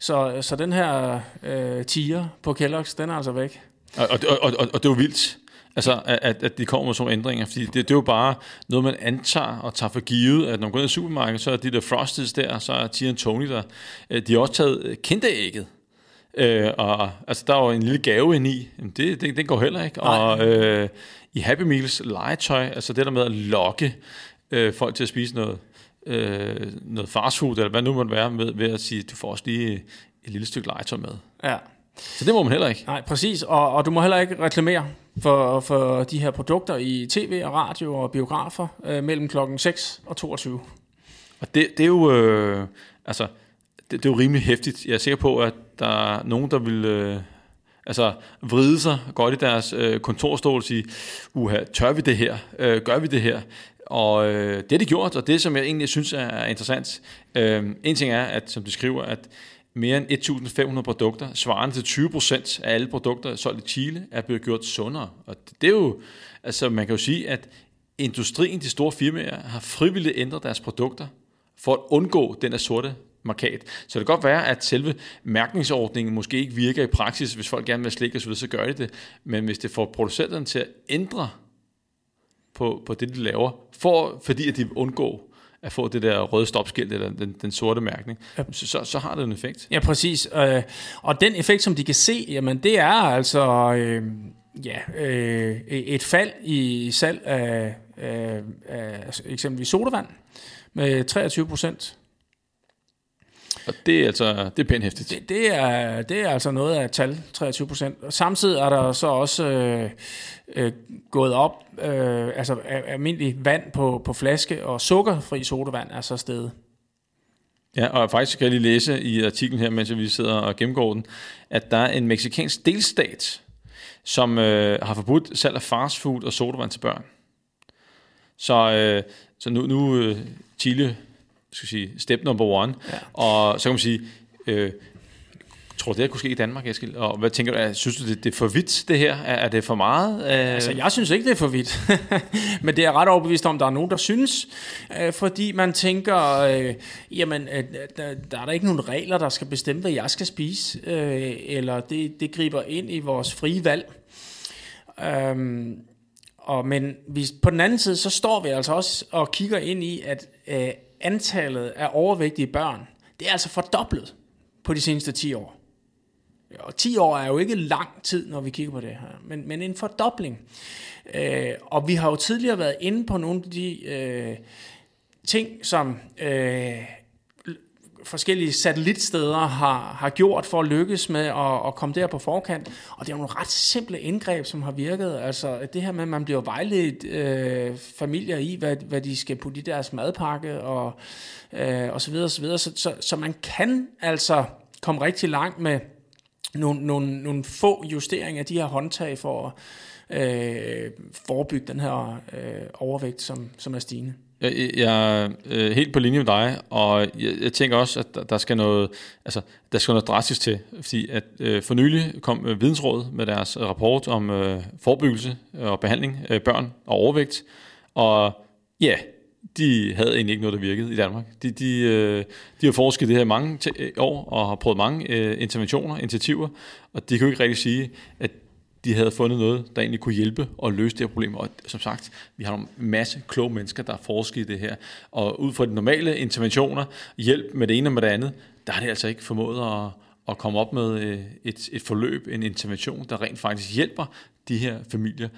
Så, så den her uh, tiger på Kellogg's, den er altså væk. Og, og, og, og, og det er jo vildt, altså, at, at de kommer med sådan ændringer, fordi det, det er jo bare noget, man antager og tager for givet, at når man går ind i supermarkedet, så er de der Frosties der, så er Tia og Tony der. De har også taget kinderægget. Øh, og altså, der er jo en lille gave ind i. Jamen, det, det, det går heller ikke. Nej. Og øh, i Happy Meals legetøj, altså det der med at lokke øh, folk til at spise noget, øh, noget fastfood, eller hvad nu måtte være, med, ved at sige, du får også lige et lille stykke legetøj med. Ja. Så det må man heller ikke. Nej, præcis. Og, og du må heller ikke reklamere for, for de her produkter i tv og radio og biografer øh, mellem klokken 6 og 22. Og det, det er jo... Øh, altså, det, det er jo rimelig hæftigt. Jeg er sikker på, at der er nogen, der vil... Øh, altså vride sig godt i deres øh, kontorstol og sige, uha, tør vi det her? Øh, gør vi det her? Og øh, det er det gjort, og det som jeg egentlig synes er interessant, øh, en ting er, at som de skriver, at mere end 1.500 produkter, svarende til 20% af alle produkter solgt i Chile, er blevet gjort sundere. Og det er jo, altså man kan jo sige, at industrien, de store firmaer, har frivilligt ændret deres produkter for at undgå den her sorte markat. Så det kan godt være, at selve mærkningsordningen måske ikke virker i praksis, hvis folk gerne vil slikke osv., så gør de det. Men hvis det får producenterne til at ændre på, på det, de laver, for, fordi at de undgår at få det der røde stopskilt eller den, den sorte mærkning, ja. så, så, så har det en effekt. Ja, præcis. Øh, og den effekt, som de kan se, jamen det er altså øh, ja, øh, et fald i salg af, af, af eksempelvis sodavand med 23 procent. Og det er altså det er pænt hæftigt. Det, det, er, det er altså noget af tal, 23 procent. Samtidig er der så også øh, øh, gået op, øh, altså almindelig vand på, på flaske og sukkerfri sodavand er så stedet. Ja, og faktisk kan jeg lige læse i artiklen her, mens vi sidder og gennemgår den, at der er en meksikansk delstat, som øh, har forbudt salg af fastfood og sodavand til børn. Så, øh, så nu, nu øh, Chile skal sige, step number one. Ja. Og så kan man sige, øh, tror du, det kunne ske i Danmark, Eskild? Og hvad tænker du, er, synes du, det, det er for vidt, det her? Er, er det for meget? Øh... Altså, jeg synes ikke, det er for vidt. Men det er ret overbevist om, der er nogen, der synes. Øh, fordi man tænker, øh, jamen, øh, der, der er der ikke nogen regler, der skal bestemme, hvad jeg skal spise. Øh, eller det, det griber ind i vores frie valg. Øh, og, men vi, på den anden side, så står vi altså også og kigger ind i, at øh, antallet af overvægtige børn, det er altså fordoblet på de seneste 10 år. Og 10 år er jo ikke lang tid, når vi kigger på det her, men, men en fordobling. Øh, og vi har jo tidligere været inde på nogle af de øh, ting, som øh, forskellige satellitsteder har, har gjort for at lykkes med at, at komme der på forkant. Og det er nogle ret simple indgreb, som har virket. Altså det her med, at man bliver vejledt øh, familier i, hvad, hvad de skal putte i deres madpakke og, øh, og så videre, og så videre. Så, så, så man kan altså komme rigtig langt med nogle, nogle, nogle få justeringer af de her håndtag for at øh, forebygge den her øh, overvægt, som, som er stigende. Jeg, jeg er helt på linje med dig, og jeg, jeg tænker også, at der, der skal noget, altså der skal noget drastisk til, fordi at øh, for nylig kom øh, Vidensrådet med deres rapport om øh, forebyggelse og behandling af børn og overvægt, og ja, de havde egentlig ikke noget, der virkede i Danmark. De, de, øh, de har forsket det her i mange øh, år og har prøvet mange øh, interventioner, initiativer, og de kunne ikke rigtig sige, at de havde fundet noget, der egentlig kunne hjælpe og løse det her problem. Og som sagt, vi har en masse kloge mennesker, der har forsket i det her. Og ud fra de normale interventioner, hjælp med det ene og med det andet, der har de altså ikke formået at, at komme op med øh, et, et forløb, en intervention, der rent faktisk hjælper de her familier.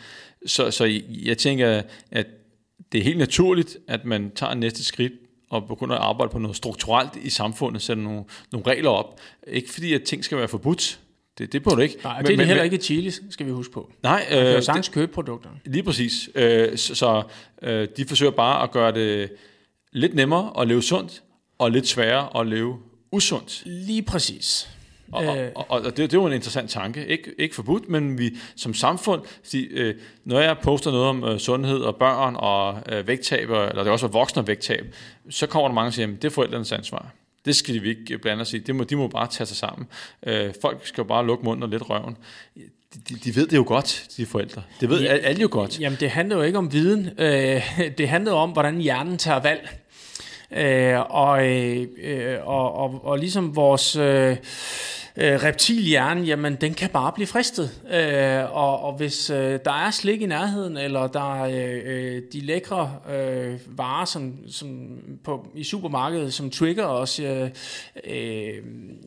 Så, så jeg tænker, at det er helt naturligt, at man tager næste skridt og begynder at arbejde på noget strukturelt i samfundet, sætter nogle, nogle regler op. Ikke fordi, at ting skal være forbudt, det, det burde ikke. Nej, det er men, heller men, ikke i Chile, skal vi huske på. Nej. Man kan jo øh, sagtens købe produkter. Lige præcis. Øh, så så øh, de forsøger bare at gøre det lidt nemmere at leve sundt, og lidt sværere at leve usundt. Lige præcis. Og, og, og, og det, det er jo en interessant tanke. Ikke, ikke forbudt, men vi som samfund, sig, øh, når jeg poster noget om øh, sundhed og børn og øh, vægttab, eller det er også voksne og vægttab, så kommer der mange og siger, at det er forældrenes ansvar. Det skal vi ikke blande os i. Det må, de må bare tage sig sammen. Øh, folk skal jo bare lukke munden og lidt røven. De, de ved det jo godt, de forældre. Det ved ja, alle jo godt. Jamen, det handler jo ikke om viden. Øh, det handler om, hvordan hjernen tager valg. Øh, og, øh, øh, og, og, og ligesom vores... Øh, øh, reptilhjerne, jamen den kan bare blive fristet. Øh, og, og hvis øh, der er slik i nærheden, eller der er øh, de lækre øh, varer som, som på, i supermarkedet, som trigger os, øh, øh,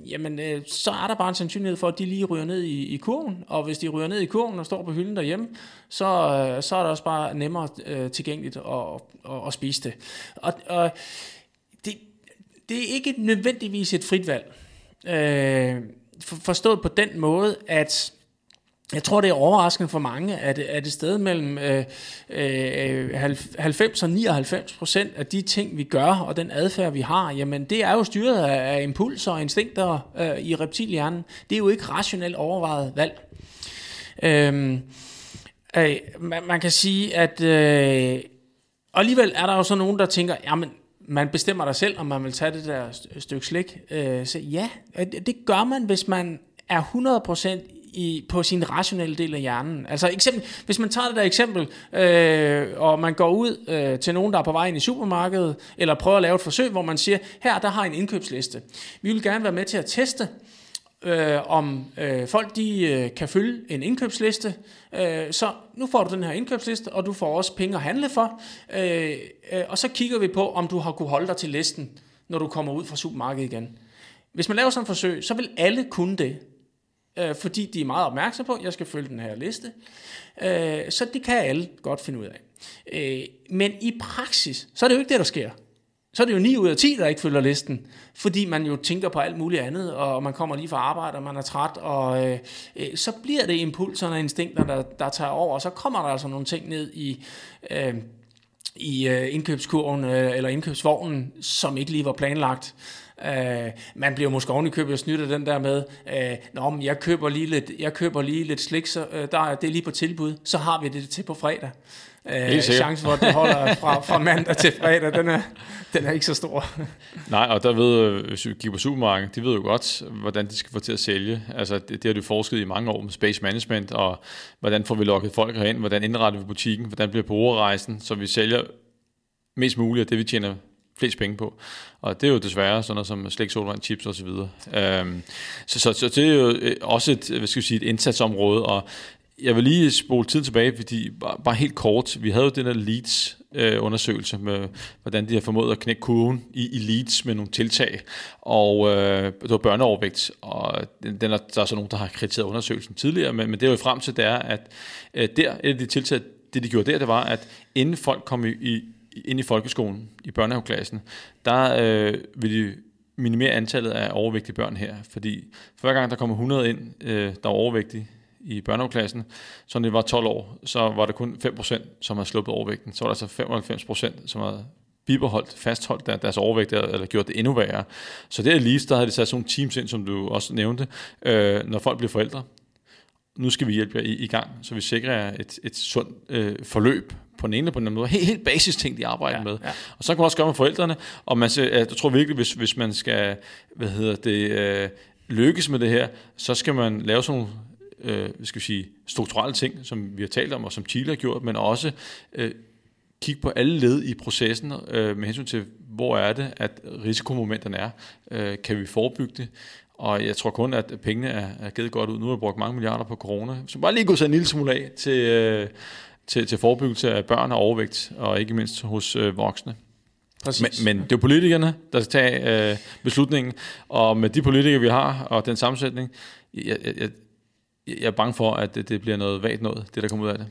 jamen øh, så er der bare en sandsynlighed for, at de lige ryger ned i, i kurven. Og hvis de ryger ned i kurven og står på hylden derhjemme, så, øh, så er det også bare nemmere øh, tilgængeligt at, at, at spise det. Og, og det, det er ikke nødvendigvis et frit valg. Øh, forstået på den måde, at jeg tror, det er overraskende for mange, at, at et sted mellem øh, øh, 90 og 99 procent af de ting, vi gør, og den adfærd, vi har, jamen det er jo styret af, af impulser og instinkter øh, i reptilhjernen. Det er jo ikke rationelt overvejet valg. Øh, øh, man, man kan sige, at øh, og alligevel er der jo så nogen, der tænker, jamen man bestemmer dig selv, om man vil tage det der stykke slik. Øh, så ja, det gør man, hvis man er 100% i, på sin rationelle del af hjernen. Altså eksempel, hvis man tager det der eksempel, øh, og man går ud øh, til nogen, der er på vej ind i supermarkedet, eller prøver at lave et forsøg, hvor man siger, her der har en indkøbsliste. Vi vil gerne være med til at teste, øh, om øh, folk de øh, kan følge en indkøbsliste. Øh, så nu får du den her indkøbsliste, og du får også penge at handle for. Øh, øh, og så kigger vi på, om du har kunne holde dig til listen, når du kommer ud fra supermarkedet igen. Hvis man laver sådan et forsøg, så vil alle kunne det. Øh, fordi de er meget opmærksomme på, at jeg skal følge den her liste. Øh, så det kan alle godt finde ud af. Øh, men i praksis, så er det jo ikke det, der sker så er det jo 9 ud af 10, der ikke følger listen, fordi man jo tænker på alt muligt andet, og man kommer lige fra arbejde, og man er træt, og øh, øh, så bliver det impulserne og instinkter, der, der tager over, og så kommer der altså nogle ting ned i, øh, i øh, indkøbskurven øh, eller indkøbsvognen, som ikke lige var planlagt. Øh, man bliver måske oven i købet og snydt af den der med, øh, Nå, men jeg køber lige lidt, jeg køber lige lidt slik, så øh, der, det er lige på tilbud, så har vi det til på fredag. Uh, chancen for, at det holder fra, fra mandag til fredag, den er, den er ikke så stor. Nej, og der ved, hvis vi kigger på supermarkedet, de ved jo godt, hvordan de skal få til at sælge. Altså, det, det har du forsket i mange år med space management, og hvordan får vi lukket folk herind, hvordan indretter vi butikken, hvordan bliver brugerrejsen, så vi sælger mest muligt af det, vi tjener flest penge på. Og det er jo desværre sådan noget som slik, solvand, chips osv. Øhm, så, så, så det er jo øh, også et, hvad skal vi sige, et indsatsområde, og jeg vil lige spole tiden tilbage, fordi bare, bare helt kort, vi havde jo den der Leeds øh, undersøgelse med, hvordan de har formået at knække kurven i, i Leeds med nogle tiltag, og øh, det var børneovervægt, og den, den er, der er så nogen, der har kritiseret undersøgelsen tidligere, men, men det er jo frem til, det er, at øh, der, et af de tiltag, det de gjorde der, det var, at inden folk kom i, i, ind i folkeskolen, i børnehaveklassen, der øh, ville de minimere antallet af overvægtige børn her, fordi hver gang der kommer 100 ind, øh, der er overvægtige, i børnehaveklassen, så når det var 12 år, så var det kun 5%, som havde sluppet overvægten. Så var der altså 95%, som havde bibeholdt, fastholdt der, deres overvægt, eller gjort det endnu værre. Så det er lige, der havde de sat sådan nogle teams ind, som du også nævnte, øh, når folk bliver forældre. Nu skal vi hjælpe jer i, i gang, så vi sikrer et, et sundt øh, forløb på den ene eller på den anden måde. Helt, helt basis ting, de arbejder ja, med. Ja. Og så kan man også gøre med forældrene, og man, jeg tror virkelig, hvis, hvis man skal hvad hedder det, øh, lykkes med det her, så skal man lave sådan nogle øh, skal vi sige, strukturelle ting, som vi har talt om, og som Chile har gjort, men også øh, kigge på alle led i processen øh, med hensyn til, hvor er det, at risikomomenterne er. Øh, kan vi forebygge det? Og jeg tror kun, at pengene er, er givet godt ud. Nu har vi brugt mange milliarder på corona. Så bare lige gå sig en lille smule af til, øh, til, til forebyggelse af børn og overvægt, og ikke mindst hos øh, voksne. Men, men det er jo politikerne, der skal tage øh, beslutningen, og med de politikere, vi har, og den sammensætning, jeg, jeg, jeg er bange for, at det, det bliver noget vagt noget, det der kommer ud af det.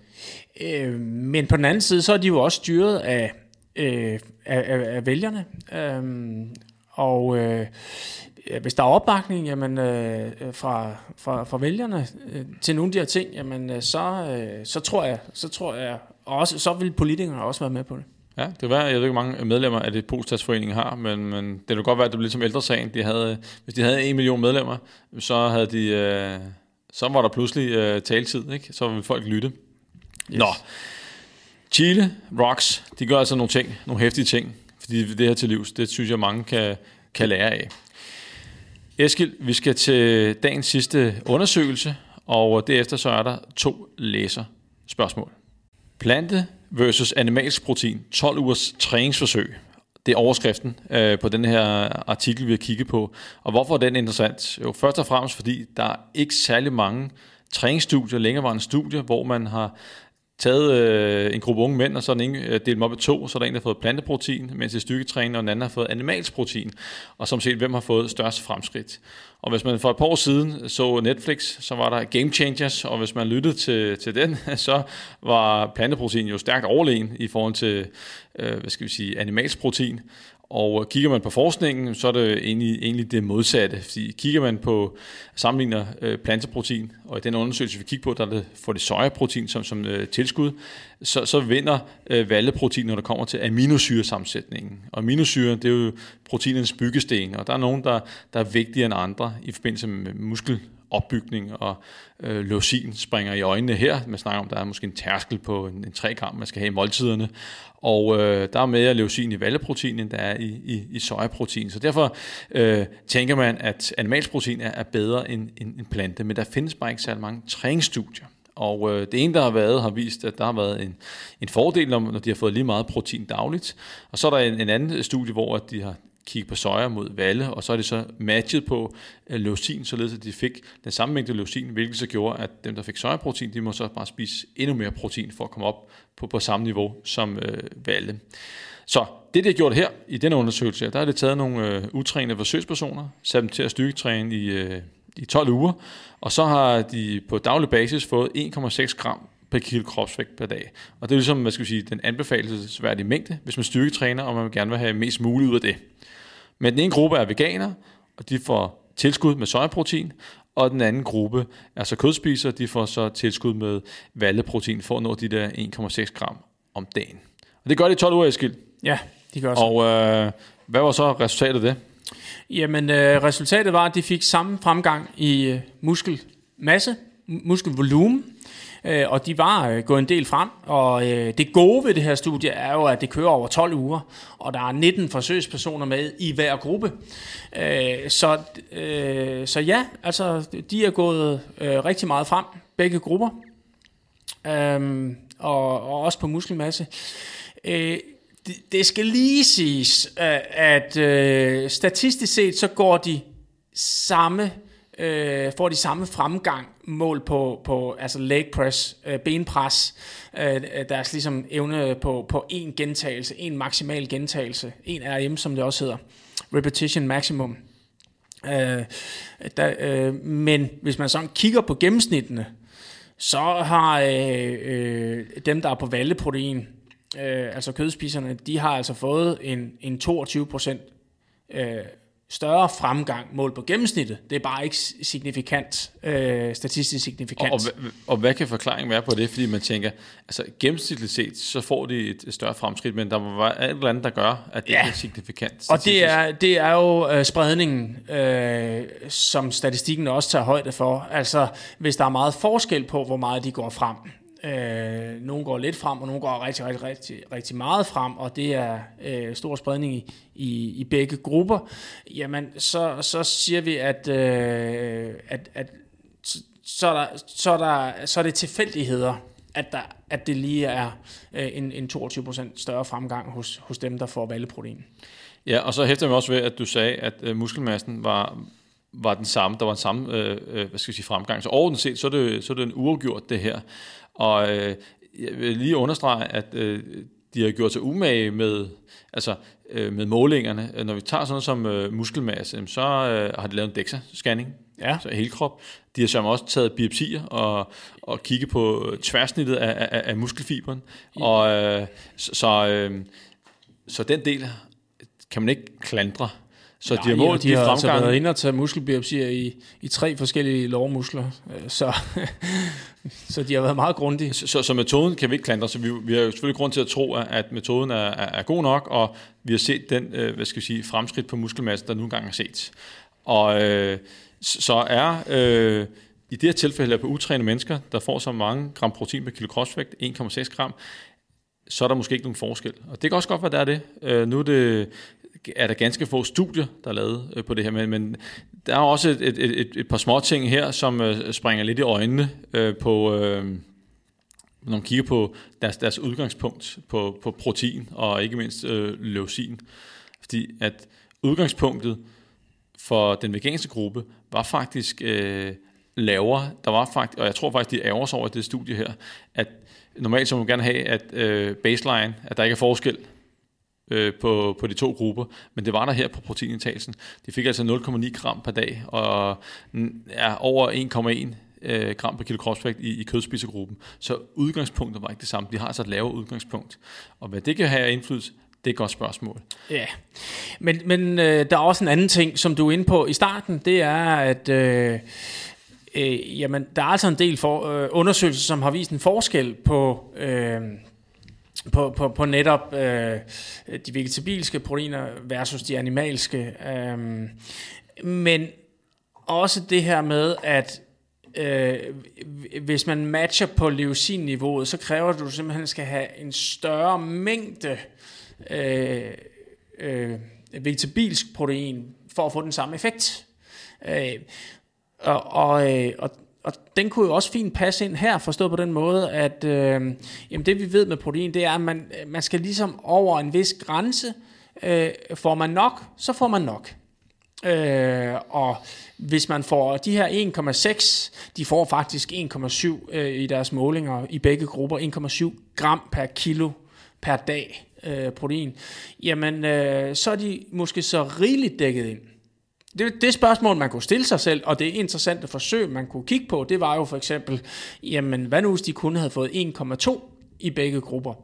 Øh, men på den anden side, så er de jo også styret af, øh, af, af, af vælgerne. Øh, og øh, hvis der er opbakning jamen, øh, fra, fra, fra vælgerne øh, til nogle af de her ting, jamen, øh, så, øh, så tror jeg, så tror jeg også, så vil politikerne også være med på det. Ja, det var, jeg ved ikke, hvor mange medlemmer af det Polstats-foreningen har, men, men det kan godt være, at det blev som ældresagen. De havde, hvis de havde en million medlemmer, så havde de, øh, så var der pludselig øh, taletid, ikke? så ville folk lytte. Yes. Nå, Chile Rocks, de gør altså nogle ting, nogle hæftige ting, fordi det her til livs, det synes jeg mange kan, kan lære af. Eskild, vi skal til dagens sidste undersøgelse, og derefter så er der to læser spørgsmål. Plante versus animalsk protein, 12 ugers træningsforsøg. Det er overskriften øh, på den her artikel, vi har kigget på. Og hvorfor er den interessant? Jo, først og fremmest fordi der er ikke særlig mange træningsstudier, længerevarende studier, hvor man har taget øh, en gruppe unge mænd, og så er den ene øh, delt dem op i to, så er der en, der har fået planteprotein, mens det er og den anden har fået animalsk protein, og som set, hvem har fået størst fremskridt. Og hvis man for et par år siden så Netflix, så var der Game Changers, og hvis man lyttede til, til den, så var planteprotein jo stærkt overlegen i forhold til, øh, hvad skal vi sige, animalsk protein. Og øh, kigger man på forskningen, så er det egentlig, egentlig det modsatte. Fordi kigger man på sammenligner øh, planteprotein, og i den undersøgelse, vi kigger på, der er det, får det sojaprotein som, som øh, tilskud, så, så vinder øh, valleprotein, når det kommer til aminosyresammensætningen. Og aminosyre, det er jo proteinens byggesten, og der er nogen, der, der er vigtigere end andre i forbindelse med muskel opbygning, og øh, leucin springer i øjnene her. Man snakker om, der er måske en tærskel på en, en 3 gram, man skal have i måltiderne. Og øh, der er mere leucin i valleprotein, end der er i, i, i sojaprotein. Så derfor øh, tænker man, at animalsk protein er, er bedre end, end, end plante. Men der findes bare ikke særlig mange træningsstudier. Og øh, det ene, der har været, har vist, at der har været en, en fordel, når, når de har fået lige meget protein dagligt. Og så er der en, en anden studie, hvor de har kigge på soja mod valle, og så er det så matchet på øh, leucin, således at de fik den samme mængde leucin, hvilket så gjorde, at dem, der fik sojaprotein, de må så bare spise endnu mere protein for at komme op på, på samme niveau som øh, valle. Så det, de har gjort her i denne undersøgelse, der har det taget nogle øh, utrænede forsøgspersoner, sat dem til at styrketræne i, øh, i 12 uger, og så har de på daglig basis fået 1,6 gram per kilo kropsvægt per dag. Og det er ligesom, hvad skal vi sige, den anbefalesværdige mængde, hvis man styrketræner, og man gerne vil have mest muligt ud af det. Men den ene gruppe er veganer, og de får tilskud med sojaprotein, og den anden gruppe er så kødspisere, de får så tilskud med valleprotein for at nå de der 1,6 gram om dagen. Og det gør de 12 uger, Eskild. Ja, de gør så. Og øh, hvad var så resultatet af det? Jamen, øh, resultatet var, at de fik samme fremgang i øh, muskelmasse, muskelvolumen, øh, og de var øh, gået en del frem, og øh, det gode ved det her studie er jo, at det kører over 12 uger, og der er 19 forsøgspersoner med i hver gruppe. Øh, så, øh, så ja, altså de er gået øh, rigtig meget frem, begge grupper, øh, og, og også på muskelmasse. Øh, det, skal lige siges, øh, at øh, statistisk set, så går de samme øh, får de samme fremgang mål på, på altså leg press, øh, benpres, øh, deres ligesom evne på, på en gentagelse, en maksimal gentagelse, en RM, som det også hedder, repetition maximum. Øh, der, øh, men hvis man sådan kigger på gennemsnittene, så har øh, øh, dem, der er på valleprotein, øh, altså kødspiserne, de har altså fået en, en 22 procent øh, større fremgang mål på gennemsnittet. Det er bare ikke signifikant, øh, statistisk signifikant. Og, og, og hvad kan forklaringen være på det? Fordi man tænker, altså gennemsnitligt set, så får de et, større fremskridt, men der være et eller andet, der gør, at det ja. er signifikant. Og det er, det er jo øh, spredningen, øh, som statistikken også tager højde for. Altså, hvis der er meget forskel på, hvor meget de går frem, Øh, nogle går lidt frem, og nogle går rigtig, rigtig, rigtig, rigtig meget frem, og det er øh, stor spredning i, i, i begge grupper. Jamen, så, så siger vi, at, øh, at, at så, er der, så, er der, så er det tilfældigheder, at, der, at det lige er øh, en, en 22% større fremgang hos, hos dem, der får valleprotein. Ja, og så hæfter jeg også ved, at du sagde, at øh, muskelmassen var, var den samme, der var den samme øh, øh hvad skal jeg sige, fremgang. Så overordnet set, så er det, så er det en uafgjort det her. Og øh, jeg vil lige understrege, at øh, de har gjort sig umage med, altså, øh, med målingerne. Når vi tager sådan noget som øh, muskelmasse, så øh, har de lavet en DEXA-scanning, ja. så hele krop. De har så også taget biopsier og, og kigget på tværsnittet af, af, af muskelfiberen. Ja. Og, øh, så, så, øh, så den del kan man ikke klandre. Så de har målt de, de, har altså fremgange. været inde og tage muskelbiopsier i, i tre forskellige lårmuskler, øh, så, så de har været meget grundige. Så, så, så metoden kan vi ikke klandre, så vi, vi har jo selvfølgelig grund til at tro, at, at metoden er, er, er god nok, og vi har set den øh, hvad skal vi sige, fremskridt på muskelmasse, der nu engang er set. Og øh, så er øh, i det her tilfælde her på utrænede mennesker, der får så mange gram protein per kilo kropsvægt, 1,6 gram, så er der måske ikke nogen forskel. Og det kan også godt være, der er det. Øh, nu er, det, er der ganske få studier, der er lavet øh, på det her, men, men der er også et, et, et, et par små ting her, som øh, springer lidt i øjnene øh, på... Øh, når man kigger på deres, deres udgangspunkt på, på protein og ikke mindst øh, leucin. Fordi at udgangspunktet for den veganske gruppe var faktisk øh, lavere. Der var faktisk, og jeg tror faktisk, de ærger sig over det studie her, at normalt så må man gerne have, at øh, baseline, at der ikke er forskel øh, på, på de to grupper, men det var der her på proteinindtagelsen. De fik altså 0,9 gram per dag, og er over 1,1 øh, gram per kilo kropsvægt i, i kødspisergruppen. Så udgangspunktet var ikke det samme. De har altså et lavere udgangspunkt. Og hvad det kan have af indflydelse, det er et godt spørgsmål. Ja, men, men øh, der er også en anden ting, som du er inde på i starten, det er, at øh, øh, jamen, der er altså en del for, øh, undersøgelser, som har vist en forskel på... Øh, på, på, på netop øh, de vegetabilske proteiner versus de animalske. Øh, men også det her med, at øh, hvis man matcher på leucin-niveauet, så kræver at du simpelthen skal have en større mængde øh, øh, vegetabilsk protein for at få den samme effekt. Øh, og, og, øh, og, og den kunne jo også fint passe ind her, forstået på den måde, at øh, jamen det vi ved med protein, det er, at man, man skal ligesom over en vis grænse, øh, får man nok, så får man nok. Øh, og hvis man får de her 1,6, de får faktisk 1,7 øh, i deres målinger i begge grupper, 1,7 gram per kilo per dag øh, protein, jamen øh, så er de måske så rigeligt dækket ind. Det, det spørgsmål, man kunne stille sig selv, og det interessante forsøg, man kunne kigge på, det var jo for eksempel, jamen hvad nu hvis de kun havde fået 1,2 i begge grupper?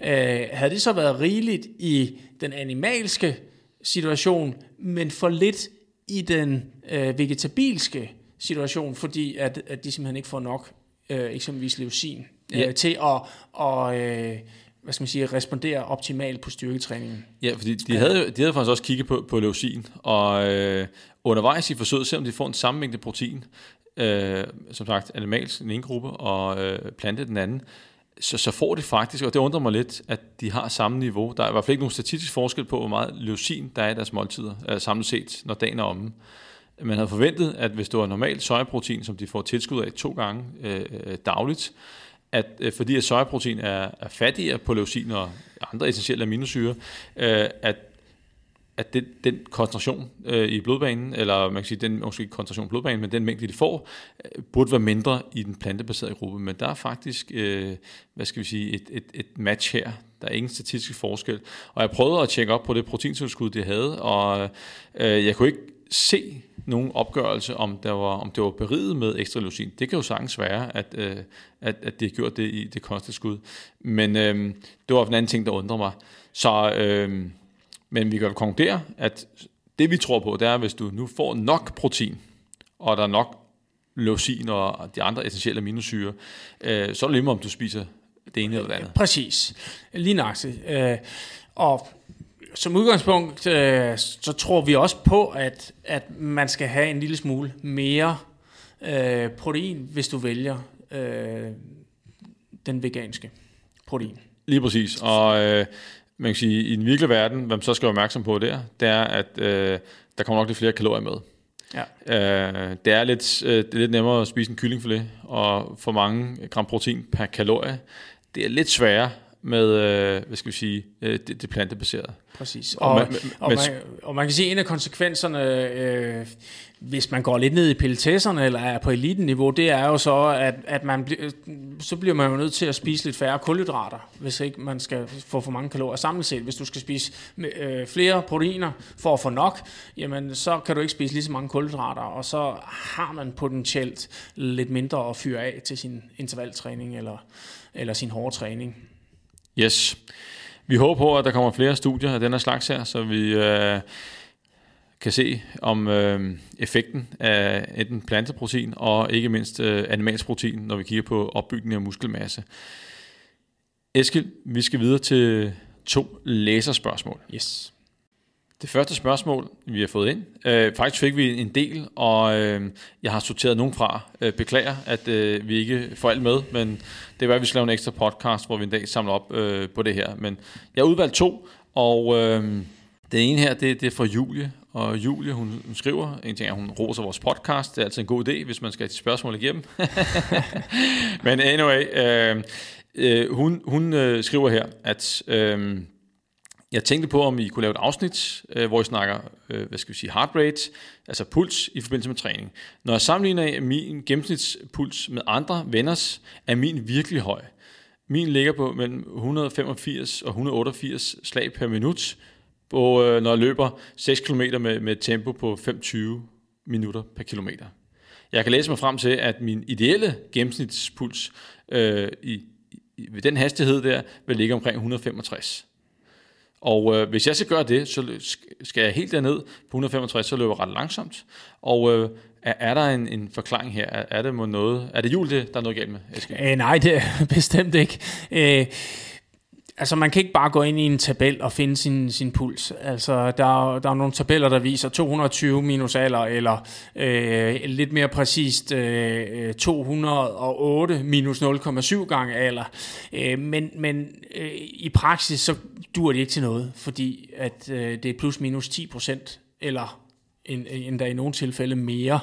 Øh, havde det så været rigeligt i den animalske situation, men for lidt i den øh, vegetabilske situation, fordi at, at de simpelthen ikke får nok øh, eksempelvis leucin øh, Ja. til at og, øh, hvad skal man sige, respondere optimalt på styrketræningen. Ja, fordi de havde, de havde faktisk også kigget på, på leucin, og øh, undervejs i forsøget, selvom de får en samme mængde protein, øh, som sagt animalsk den ene gruppe, og øh, plante den anden, så, så får de faktisk, og det undrer mig lidt, at de har samme niveau. Der er i hvert fald ikke nogen statistisk forskel på, hvor meget leucin der er i deres måltider, øh, samlet set, når dagen er omme. Man havde forventet, at hvis det var normalt sojaprotein, som de får tilskud af to gange øh, øh dagligt, at øh, fordi at sojaprotein er, er fattigere på leucin og andre essentielle aminosyre, øh, at at den, den koncentration øh, i blodbanen, eller man kan sige, den måske ikke koncentration i blodbanen, men den mængde, de får, øh, burde være mindre i den plantebaserede gruppe. Men der er faktisk, øh, hvad skal vi sige, et, et, et match her. Der er ingen statistisk forskel. Og jeg prøvede at tjekke op på det proteintilskud, de havde, og øh, jeg kunne ikke se nogen opgørelse, om, der var, om det var beriget med ekstra leucin. Det kan jo sagtens være, at, øh, at, at det har gjort det i det kosttilskud. Men øh, det var en anden ting, der undrer mig. Så... Øh, men vi kan konkludere, at det vi tror på, det er, at hvis du nu får nok protein, og der er nok leucin og de andre essentielle aminosyre, øh, så er det lige om du spiser det ene eller det andet. Præcis. Lige nøjagtigt. Øh, og som udgangspunkt, øh, så tror vi også på, at, at man skal have en lille smule mere øh, protein, hvis du vælger øh, den veganske protein. Lige præcis. Og øh, man kan sige, i den virkelige verden, hvad man så skal være opmærksom på der, det er, at øh, der kommer nok lidt flere kalorier med. Ja. Øh, det, er lidt, øh, det er lidt nemmere at spise en kyllingfilet, og for mange gram protein per kalorie. Det er lidt sværere med, øh, hvad skal vi sige, øh, det, det plantebaserede. Præcis. Og Og, man- og, man- og, man, kan sige, at en af konsekvenserne, øh, hvis man går lidt ned i pelletesserne, eller er på eliteniveau, det er jo så, at, at man bli, så bliver man jo nødt til at spise lidt færre kulhydrater, hvis ikke man skal få for mange kalorier samlet set. Hvis du skal spise øh, flere proteiner for at få nok, jamen så kan du ikke spise lige så mange kulhydrater, og så har man potentielt lidt mindre at fyre af til sin intervaltræning eller, eller sin hårde træning. Yes. Vi håber på, at der kommer flere studier af den her slags her, så vi øh, kan se om øh, effekten af enten planteprotein og ikke mindst øh, animalsk protein, når vi kigger på opbygningen af muskelmasse. Eskild, vi skal videre til to læserspørgsmål. Yes. Det første spørgsmål, vi har fået ind, øh, faktisk fik vi en del, og øh, jeg har sorteret nogen fra. Øh, beklager, at øh, vi ikke får alt med, men det er at vi skal lave en ekstra podcast, hvor vi en dag samler op øh, på det her. Men jeg har udvalgt to, og øh, det ene her, det, det er fra Julie, og Julie, hun, hun skriver, en ting er, hun roser vores podcast, det er altid en god idé, hvis man skal have de spørgsmål igennem. men anyway, øh, øh, hun, hun øh, skriver her, at... Øh, jeg tænkte på, om I kunne lave et afsnit, øh, hvor I snakker, øh, hvad skal vi sige, heart rate, altså puls i forbindelse med træning. Når jeg sammenligner min gennemsnitspuls med andre venners, er min virkelig høj. Min ligger på mellem 185 og 188 slag per minut, på, øh, når jeg løber 6 km med, med tempo på 25 minutter per kilometer. Jeg kan læse mig frem til, at min ideelle gennemsnitspuls øh, i, i, ved den hastighed der vil ligge omkring 165. Og øh, hvis jeg skal gøre det, så skal jeg helt derned på 165, så løber jeg ret langsomt. Og øh, er, er der en, en forklaring her? Er, er det noget? Er det jul, det, der er noget galt med? Æh, øh, nej, det er bestemt ikke. Æh, Altså man kan ikke bare gå ind i en tabel og finde sin, sin puls. Altså der, der er nogle tabeller, der viser 220 minus alder, eller øh, lidt mere præcist øh, 208 minus 0,7 gange alder. Øh, men men øh, i praksis så dur det ikke til noget, fordi at øh, det er plus minus 10 procent, eller endda i nogle tilfælde mere.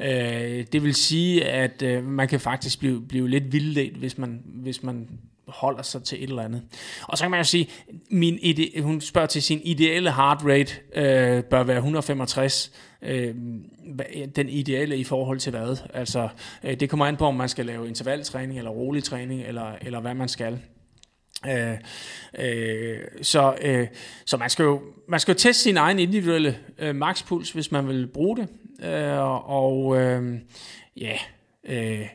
Øh, det vil sige, at øh, man kan faktisk blive, blive lidt vildledt, hvis man, hvis man holder sig til et eller andet. Og så kan man jo sige, min ide, hun spørger til sin ideelle heart rate øh, bør være 165. Øh, den ideelle i forhold til hvad? Altså, øh, det kommer an på, om man skal lave intervaltræning, eller rolig træning, eller, eller hvad man skal. Øh, øh, så øh, så man, skal jo, man skal jo teste sin egen individuelle øh, makspuls, hvis man vil bruge det. Øh, og øh, ja, øh,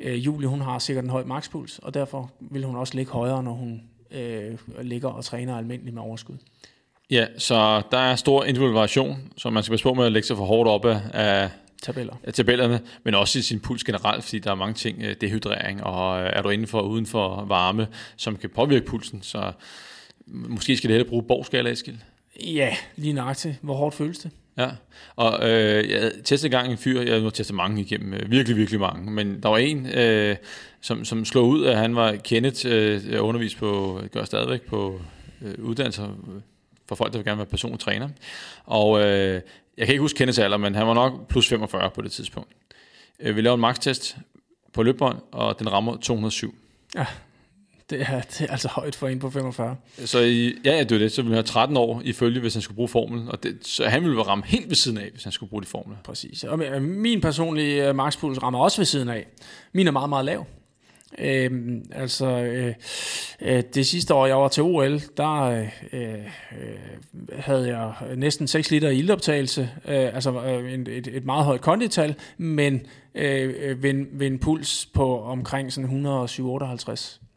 øh, Julie hun har sikkert en høj makspuls, og derfor vil hun også ligge højere, når hun øh, ligger og træner almindeligt med overskud. Ja, så der er stor individuel variation, så man skal passe på med at lægge sig for hårdt op af, Tabeller. af tabellerne, men også i sin puls generelt, fordi der er mange ting, øh, dehydrering, og øh, er du indenfor og uden for varme, som kan påvirke pulsen, så måske skal det heller bruge borgskala. Ja, lige nøjagtigt. Hvor hårdt føles det? Ja, og øh, jeg testede gang en fyr, jeg har testet mange igennem, øh, virkelig, virkelig mange, men der var en, øh, som, som slog ud, at han var Kenneth, øh, undervis på, gør stadigvæk på øh, uddannelser for folk, der vil gerne være personlig træner, og øh, jeg kan ikke huske Kenneths alder, men han var nok plus 45 på det tidspunkt. Øh, vi lavede en max-test på løbbånd, og den rammer 207. Ja, det er, det er altså højt for en på 45. Så i, ja, det er det. Så ville han have 13 år ifølge, hvis han skulle bruge formlen. Og det, så han ville ramme helt ved siden af, hvis han skulle bruge de formler. Præcis. Og min personlige uh, makspuls rammer også ved siden af. Min er meget, meget lav. Øhm, altså, øh, øh, det sidste år, jeg var til OL, der øh, øh, havde jeg næsten 6 liter ildoptagelse, øh, altså øh, et, et meget højt kondital, men øh, ved, en, ved en puls på omkring sådan 157-58.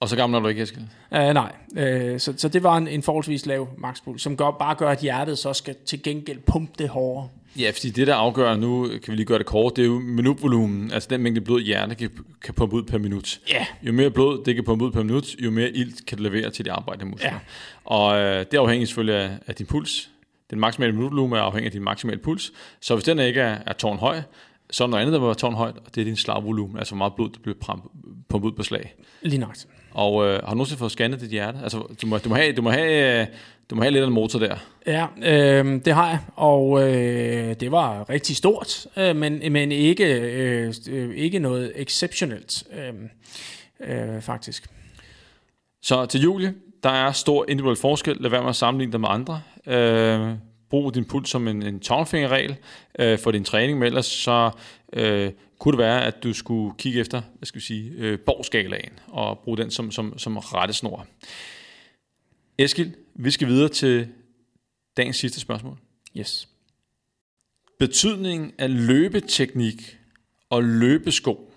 Og så gammel er du ikke, Eskild? Uh, nej, uh, så, så det var en, en forholdsvis lav makspuls, som gør, bare gør, at hjertet så skal til gengæld pumpe det hårdere. Ja, fordi det, der afgør nu, kan vi lige gøre det kort, det er jo minutvolumen, altså den mængde blod, hjertet kan, kan pumpe ud per minut. Ja. Jo mere blod, det kan pumpe ud per minut, jo mere ilt kan det levere til de arbejdende muskler. Ja. Og øh, det afhænger selvfølgelig af, af din puls. Den maksimale minutvolumen er afhængig af din maksimale puls. Så hvis den ikke er, er tårnhøj, så er noget andet, der være tårnhøjt, og det er din slagvolumen, altså hvor meget blod, der bliver pumpet ud på slag. Lige nok. Og øh, har du nogensinde fået scannet dit hjerte? Altså, du må, du må, have, du må, have, du må have lidt af en motor der. Ja, øh, det har jeg, og øh, det var rigtig stort, øh, men, men ikke, øh, ikke noget exceptionelt, øh, øh, faktisk. Så til Julie, der er stor individuel forskel. Lad være med at sammenligne dig med andre. Øh, brug din puls som en, en tommelfingerregel øh, for din træning, men ellers så øh, kunne det være, at du skulle kigge efter, hvad skal vi sige, øh, borgskalaen, og bruge den som, som, som rettesnor. Eskild, vi skal videre til dagens sidste spørgsmål. Yes. Betydningen af løbeteknik og løbesko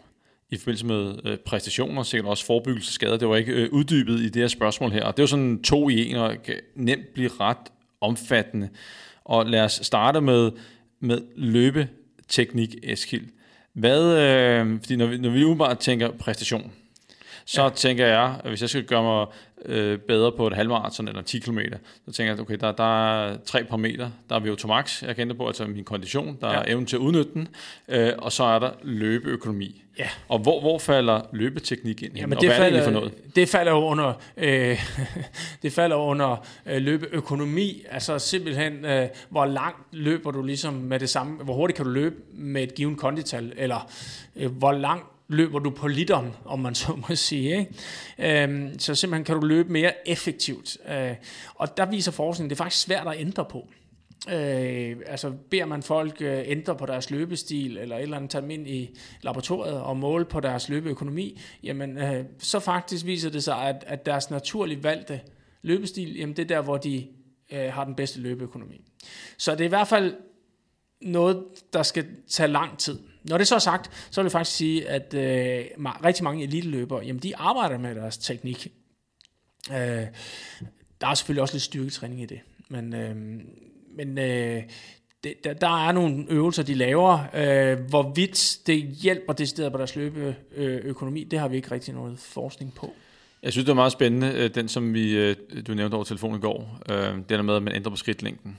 i forbindelse med øh, præstationer, sikkert også forebyggelse skader, det var ikke øh, uddybet i det her spørgsmål her, og det er jo sådan to i en, og kan nemt blive ret omfattende. Og lad os starte med, med teknik, Eskild. Hvad, øh, fordi når vi, når vi umiddelbart tænker præstation, så ja. tænker jeg, at hvis jeg skal gøre mig øh, bedre på et halvmarathon eller 10 km, så tænker jeg, okay, der, der er tre parametre. Der er VO2 max, jeg kender på, altså min kondition, der ja. er evnen til at udnytte den, øh, og så er der løbeøkonomi. Ja. Og hvor, hvor falder løbeteknik ind? Jamen, og det, hvad falder, er det for noget? Det falder jo under, øh, det falder under øh, løbeøkonomi, altså simpelthen, øh, hvor langt løber du ligesom med det samme, hvor hurtigt kan du løbe med et givet kondital, eller øh, hvor langt løber du på literen, om man så må sige. Ikke? Øhm, så simpelthen kan du løbe mere effektivt. Øh, og der viser forskningen, det er faktisk svært at ændre på. Øh, altså beder man folk øh, ændre på deres løbestil, eller et eller andet, tage dem ind i laboratoriet og måle på deres løbeøkonomi, jamen øh, så faktisk viser det sig, at, at deres naturligt valgte løbestil, jamen det er der, hvor de øh, har den bedste løbeøkonomi. Så det er i hvert fald noget, der skal tage lang tid. Når det så er sagt, så vil jeg faktisk sige, at øh, rigtig mange eliteløbere, jamen de arbejder med deres teknik. Øh, der er selvfølgelig også lidt styrketræning i det, men, øh, men øh, det, der, der er nogle øvelser, de laver. Øh, hvorvidt det hjælper det på deres løbeøkonomi, øh, det har vi ikke rigtig noget forskning på. Jeg synes, det er meget spændende, øh, den som vi, øh, du nævnte over telefonen i går, øh, det der med, at man ændrer på skridtlængden.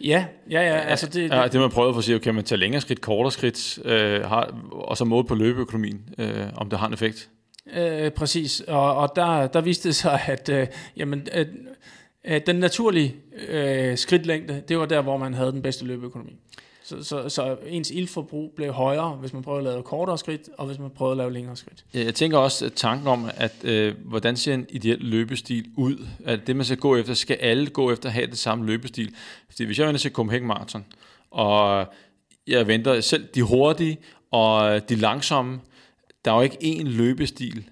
Ja, ja, ja. Altså det, ja, det man prøver for at sige, kan man tage længere skridt, kortere skridt, øh, har, og så måle på løbeøkonomien, øh, om det har en effekt? Øh, præcis, og, og der, der viste det sig, at øh, jamen, at, at den naturlige øh, skridtlængde, det var der, hvor man havde den bedste løbeøkonomi. Så, så, så ens ildforbrug blev højere, hvis man prøvede at lave kortere skridt, og hvis man prøvede at lave længere skridt. Jeg tænker også at tanken om, at øh, hvordan ser en ideel løbestil ud? At det, man skal gå efter, skal alle gå efter at have det samme løbestil? Fordi hvis jeg vender til Copenhagen Marathon, og jeg venter selv de hurtige og de langsomme, der er jo ikke én løbestil,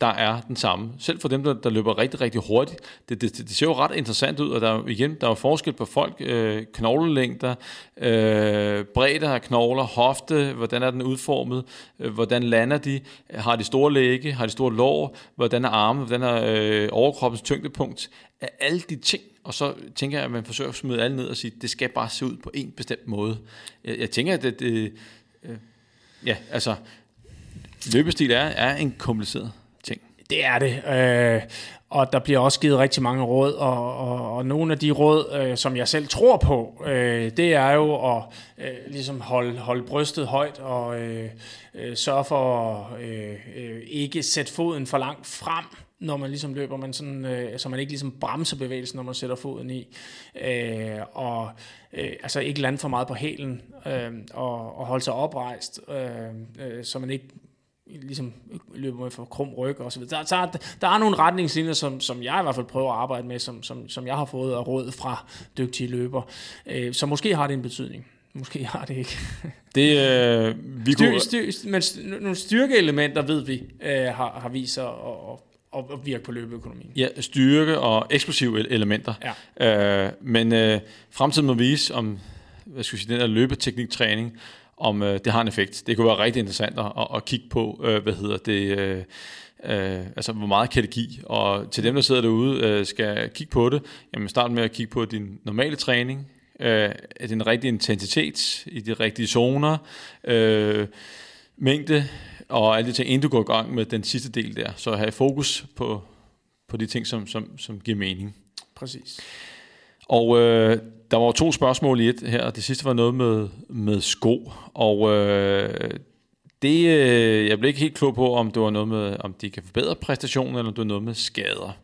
der er den samme. Selv for dem, der, der løber rigtig, rigtig hurtigt. Det, det, det ser jo ret interessant ud, og der igen, der er forskel på folk. Øh, knoglelængder, øh, bredde af knogler, hofte, hvordan er den udformet, øh, hvordan lander de, har de store læge, har de store lår, hvordan er arme, hvordan er øh, overkroppens tyngdepunkt. Alle de ting, og så tænker jeg, at man forsøger at smide alle ned og sige, det skal bare se ud på en bestemt måde. Jeg, jeg tænker, at det, det øh, ja, altså, løbestil er, er en kompliceret det er det. Øh, og der bliver også givet rigtig mange råd, og, og, og nogle af de råd, øh, som jeg selv tror på, øh, det er jo at øh, ligesom holde, holde brystet højt og øh, øh, sørge for at øh, øh, ikke sætte foden for langt frem, når man ligesom løber, man sådan, øh, så man ikke ligesom bremser bevægelsen, når man sætter foden i, øh, og øh, altså ikke lande for meget på hælen, øh, og, og holde sig oprejst, øh, øh, så man ikke ligesom løber med for krum ryg og så videre. Der, der, der er nogle retningslinjer, som, som jeg i hvert fald prøver at arbejde med, som, som, som jeg har fået af råd fra dygtige løber. Øh, så måske har det en betydning. Måske har det ikke. Det, øh, vi styr, kunne... styr, men nogle styrkeelementer, ved vi, øh, har, har vist sig at, at, at virke på løbeøkonomien. Ja, styrke og eksplosive elementer. Ja. Øh, men øh, fremtiden må vise, om hvad skal jeg sige, den der løbetekniktræning, om øh, det har en effekt. Det kunne være rigtig interessant at, at kigge på, øh, hvad hedder det, øh, øh, altså hvor meget kan det give. Og til dem, der sidder derude, øh, skal kigge på det, jamen start med at kigge på din normale træning, øh, den rigtige intensitet i de rigtige zoner, øh, mængde og alle de ting, inden du går i gang med den sidste del der. Så have fokus på, på de ting, som, som, som giver mening. Præcis. Og øh, der var to spørgsmål i et her, og det sidste var noget med, med sko. Og øh, det, øh, jeg blev ikke helt klog på, om det var noget med, om de kan forbedre præstationen, eller om det var noget med skader.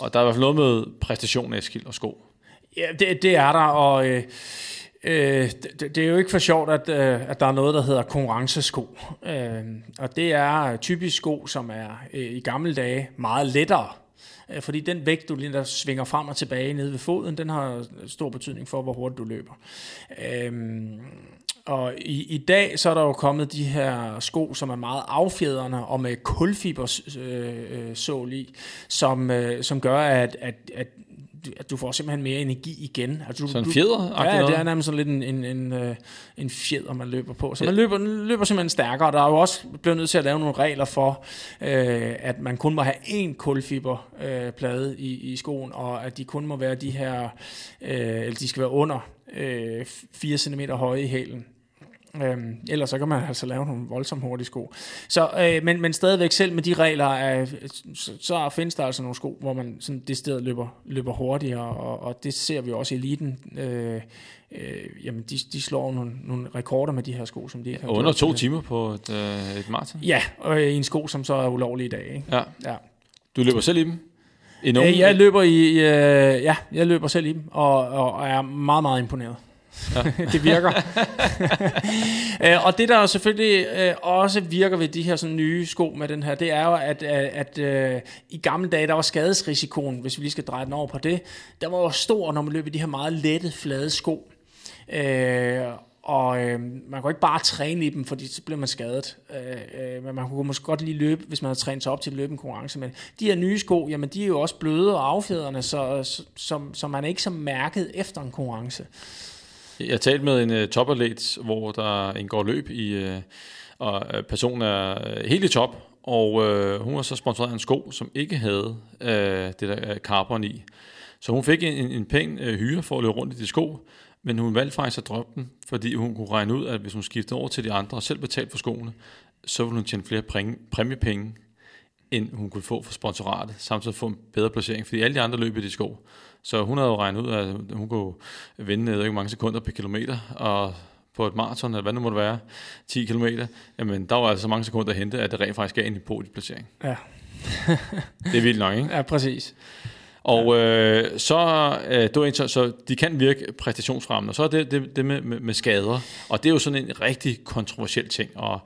Og der er i hvert fald noget med præstation, Eskild og sko. Ja, det, det er der, og øh, øh, det, det er jo ikke for sjovt, at, øh, at der er noget, der hedder konkurrencesko. Øh, og det er typisk sko, som er øh, i gamle dage meget lettere Øh, fordi den vægt, du lige der svinger frem og tilbage nede ved foden, den har stor betydning for, hvor hurtigt du løber. Øhm, og i, i dag så er der jo kommet de her sko, som er meget affjedrende og med kulfiber øh, øh, sål i, som, øh, som gør, at, at, at at du får simpelthen mere energi igen. Altså, du, Sådan du, fjeder Ja, det er nærmest sådan lidt en, en, en, øh, en fjeder, man løber på. Så man løber, løber simpelthen stærkere. Der er jo også blevet nødt til at lave nogle regler for, øh, at man kun må have én kulfiberplade øh, i, i skoen, og at de kun må være de her, øh, eller de skal være under øh, 4 cm høje i hælen. Øhm, ellers så kan man altså lave nogle voldsomt hurtige sko. Så, øh, men, men stadigvæk selv med de regler, øh, så, så findes der altså nogle sko, hvor man sådan det sted løber, løber hurtigere, og, og det ser vi også i eliten. Øh, øh, jamen de, de slår nogle, nogle rekorder med de her sko, som de har Under to timer på et, øh, et maraton? Ja, og i en sko, som så er ulovlig i dag. Ikke? Ja. Ja. Du løber selv i dem? I nogen? Øh, jeg løber i, øh, ja, jeg løber selv i dem, og, og, og er meget, meget imponeret. Ja. det virker. øh, og det, der selvfølgelig øh, også virker ved de her sådan, nye sko med den her, det er jo, at, at, at øh, i gamle dage, der var skadesrisikoen, hvis vi lige skal dreje den over på det, der var jo stor, når man løb i de her meget lette, flade sko. Øh, og øh, man kunne ikke bare træne i dem, fordi så bliver man skadet. Øh, øh, men man kunne måske godt lige løbe, hvis man havde trænet sig op til at løbe en konkurrence. Men de her nye sko, jamen de er jo også bløde og affjedrende, så, så, så, så man er ikke så mærket efter en konkurrence. Jeg talte med en uh, topatlet, hvor der indgår løb i, uh, og øh, personen er helt i top, og uh, hun har så sponsoreret en sko, som ikke havde uh, det der carbon i. Så hun fik en, en pæn uh, hyre for at løbe rundt i de sko, men hun valgte faktisk at droppe den, fordi hun kunne regne ud, at hvis hun skiftede over til de andre og selv betalte for skoene, så ville hun tjene flere præng- præmiepenge, end hun kunne få for sponsoratet, samtidig få en bedre placering, fordi alle de andre løb i de sko. Så hun havde jo regnet ud, at hun kunne vinde jeg ved ikke mange sekunder per kilometer, og på et maraton, eller hvad nu må det være, 10 km, jamen der var altså så mange sekunder at hente, at det rent faktisk gav en podieplacering. Ja, Det er vildt nok, ikke? ja præcis. Og øh, så, øh, en, så, så de kan virke præstationsfremmende, og så er det det, det med, med, med skader, og det er jo sådan en rigtig kontroversiel ting, og,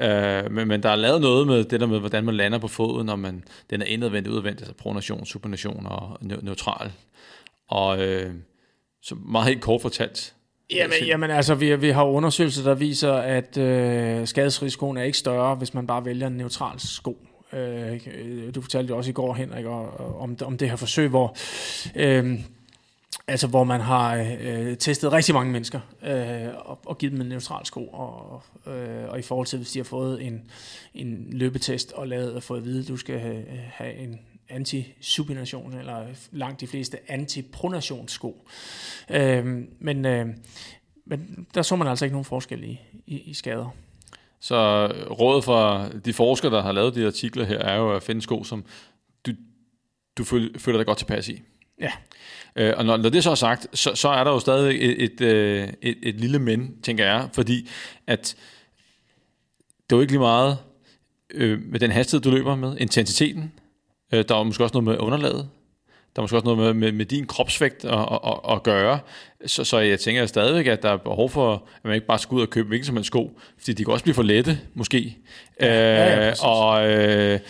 øh, men, men der er lavet noget med det der med, hvordan man lander på foden, når man, den er indadvendt, udadvendt, altså pronation, supination og ne- neutral. Og øh, så meget helt kort fortalt, Jamen, jamen altså, vi, vi har undersøgelser, der viser, at øh, skadesrisikoen er ikke større, hvis man bare vælger en neutral sko. Øh, du fortalte jo også i går, Henrik, og, om, om det her forsøg, hvor... Øh, Altså hvor man har øh, testet rigtig mange mennesker øh, og, og givet dem en neutral sko, og, øh, og i forhold til, hvis de har fået en, en løbetest og lavet og fået at vide, at du skal have, have en anti-supination, eller langt de fleste antipronationssko. Øh, men, øh, men der så man altså ikke nogen forskel i, i, i skader. Så rådet fra de forskere, der har lavet de artikler her, er jo at finde sko, som du, du føler, føler dig godt tilpas i. Ja. Øh, og når, når det så er sagt, så, så er der jo stadig et, et, øh, et, et lille men, tænker jeg, fordi at det er jo ikke lige meget øh, med den hastighed, du løber med, intensiteten. Øh, der er måske også noget med underlaget. Der er måske også noget med, med, med din kropsvægt at, at, at, at gøre. Så, så jeg tænker stadigvæk, at der er behov for, at man ikke bare skal ud og købe hvilken som helst sko, fordi de kan også blive for lette, måske. Ja, ja, øh, præcis. og øh,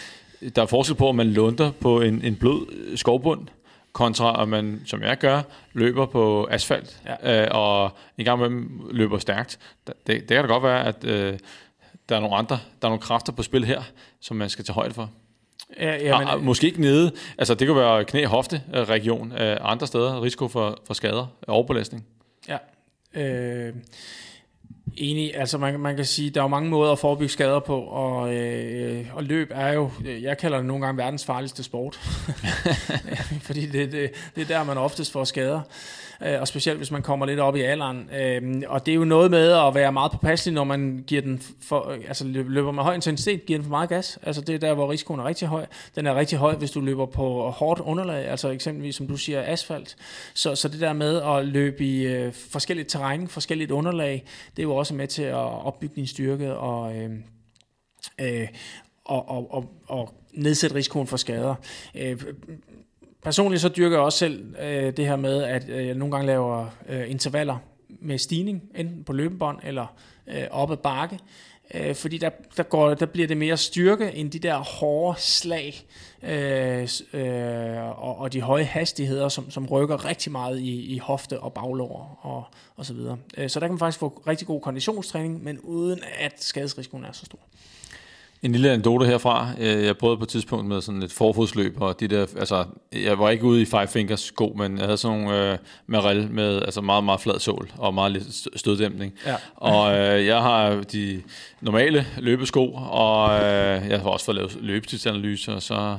der er forskel på, om man lunder på en, en blød skovbund, kontra at man, som jeg gør, løber på asfalt, Ja. øh, og en gang imellem løber stærkt. Det, det kan da godt være, at øh, der er nogle andre, der er nogle kræfter på spil her, som man skal tage højde for. Ja, Ja, men, måske ikke nede, altså det kan være knæ-hofte-region, øh, andre steder, risiko for, for skader, overbelastning. Ja. Øh, enig. Altså man, man kan sige, der er jo mange måder at forebygge skader på, og, øh, og løb er jo, jeg kalder det nogle gange verdens farligste sport. Fordi det, det, det er der, man oftest får skader. Øh, og specielt hvis man kommer lidt op i alderen. Øh, og det er jo noget med at være meget påpasselig, når man giver den for, altså løber med høj intensitet, giver den for meget gas. Altså det er der, hvor risikoen er rigtig høj. Den er rigtig høj, hvis du løber på hårdt underlag, altså eksempelvis, som du siger, asfalt. Så, så det der med at løbe i øh, forskelligt terræn, forskelligt underlag, det er jo også med til at opbygge din styrke og... Øh, øh, og, og, og, og nedsætte risikoen for skader. Øh, personligt så dyrker jeg også selv øh, det her med, at øh, jeg nogle gange laver øh, intervaller med stigning, enten på løbebånd eller øh, op ad bakke, øh, fordi der, der, går, der bliver det mere styrke end de der hårde slag øh, øh, og, og de høje hastigheder, som, som rykker rigtig meget i, i hofte og baglår og, og så videre. Øh, så der kan man faktisk få rigtig god konditionstræning, men uden at skadesrisikoen er så stor. En lille anekdote herfra. Øh, Jeg prøvede på et tidspunkt med sådan et forfodsløb, og de der, altså, jeg var ikke ude i Five Fingers sko, men jeg havde sådan nogle øh, Marel med altså meget, meget flad sål og meget lidt stø- støddæmpning. Ja. Og øh, jeg har de normale løbesko, og øh, jeg har også fået lavet løbestidsanalyser, og så,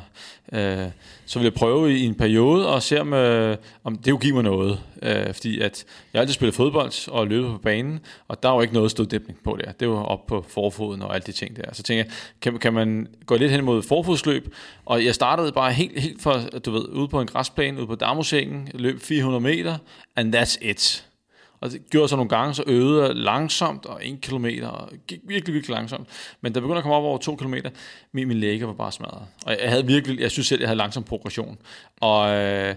øh, så vil jeg prøve i en periode og se, om, øh, om det kunne give mig noget. Øh, fordi at jeg altid spillet fodbold og løbet på banen, og der var jo ikke noget støddæmpning på der. Det var op på forfoden og alle de ting der. Så tænker jeg, kan, kan man gå lidt hen mod forfodsløb? Og jeg startede bare helt, helt for, du ved, ude på en græsplæne, ude på Damusengen, løb 400 meter, and that's it. Og det gjorde jeg så nogle gange, så øvede jeg langsomt, og en kilometer, og gik virkelig, virkelig langsomt. Men da jeg begyndte at komme op over to kilometer, min, min læge var bare smadret. Og jeg havde virkelig, jeg synes selv, jeg havde langsom progression. Og øh,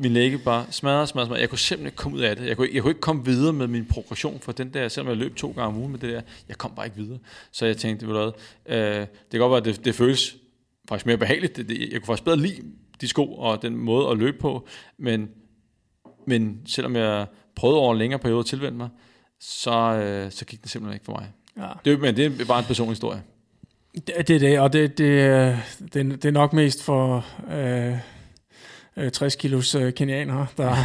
min læge bare smadret, smadret, smadret. Jeg kunne simpelthen ikke komme ud af det. Jeg kunne, jeg kunne ikke komme videre med min progression, for den der, selvom jeg løb to gange om ugen med det der, jeg kom bare ikke videre. Så jeg tænkte, ved du hvad, øh, det kan godt være, at det, det føles faktisk mere behageligt. Det, det, jeg kunne faktisk bedre lide de sko og den måde at løbe på, men, men selvom jeg prøvede over en længere periode at tilvende mig, så, øh, så gik det simpelthen ikke for mig. Ja. Det, men det er bare en personlig historie. Det det er det, og det, det, øh, det, det er nok mest for øh, øh, 60 kilos øh, kenianere, der,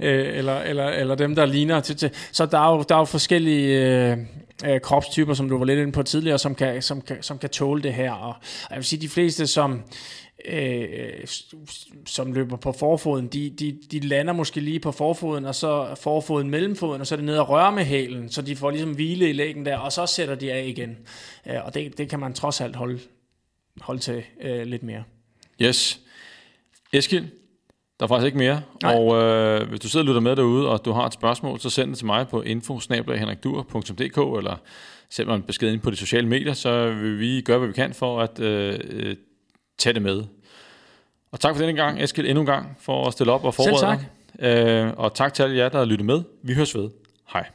øh, eller, eller, eller dem, der ligner til, til. Så der er jo, der er jo forskellige øh, øh, kropstyper, som du var lidt inde på tidligere, som kan, som kan, som kan tåle det her. Og jeg vil sige, de fleste, som øh, som løber på forfoden, de, de, de lander måske lige på forfoden, og så forfoden mellemfoden, og så er det nede og røre med hælen, så de får ligesom hvile i lægen der, og så sætter de af igen. Øh, og det, det kan man trods alt holde, holde til øh, lidt mere. Yes. Eskild, der er faktisk ikke mere. Nej. Og øh, hvis du sidder og lytter med derude, og du har et spørgsmål, så send det til mig på info eller send mig en besked ind på de sociale medier, så vil vi gøre, hvad vi kan for at øh, øh, tage det med. Og tak for denne gang, Eskild, endnu en gang, for at stille op og forberede Selv dig. Øh, og tak til alle jer, der har lyttet med. Vi høres ved. Hej.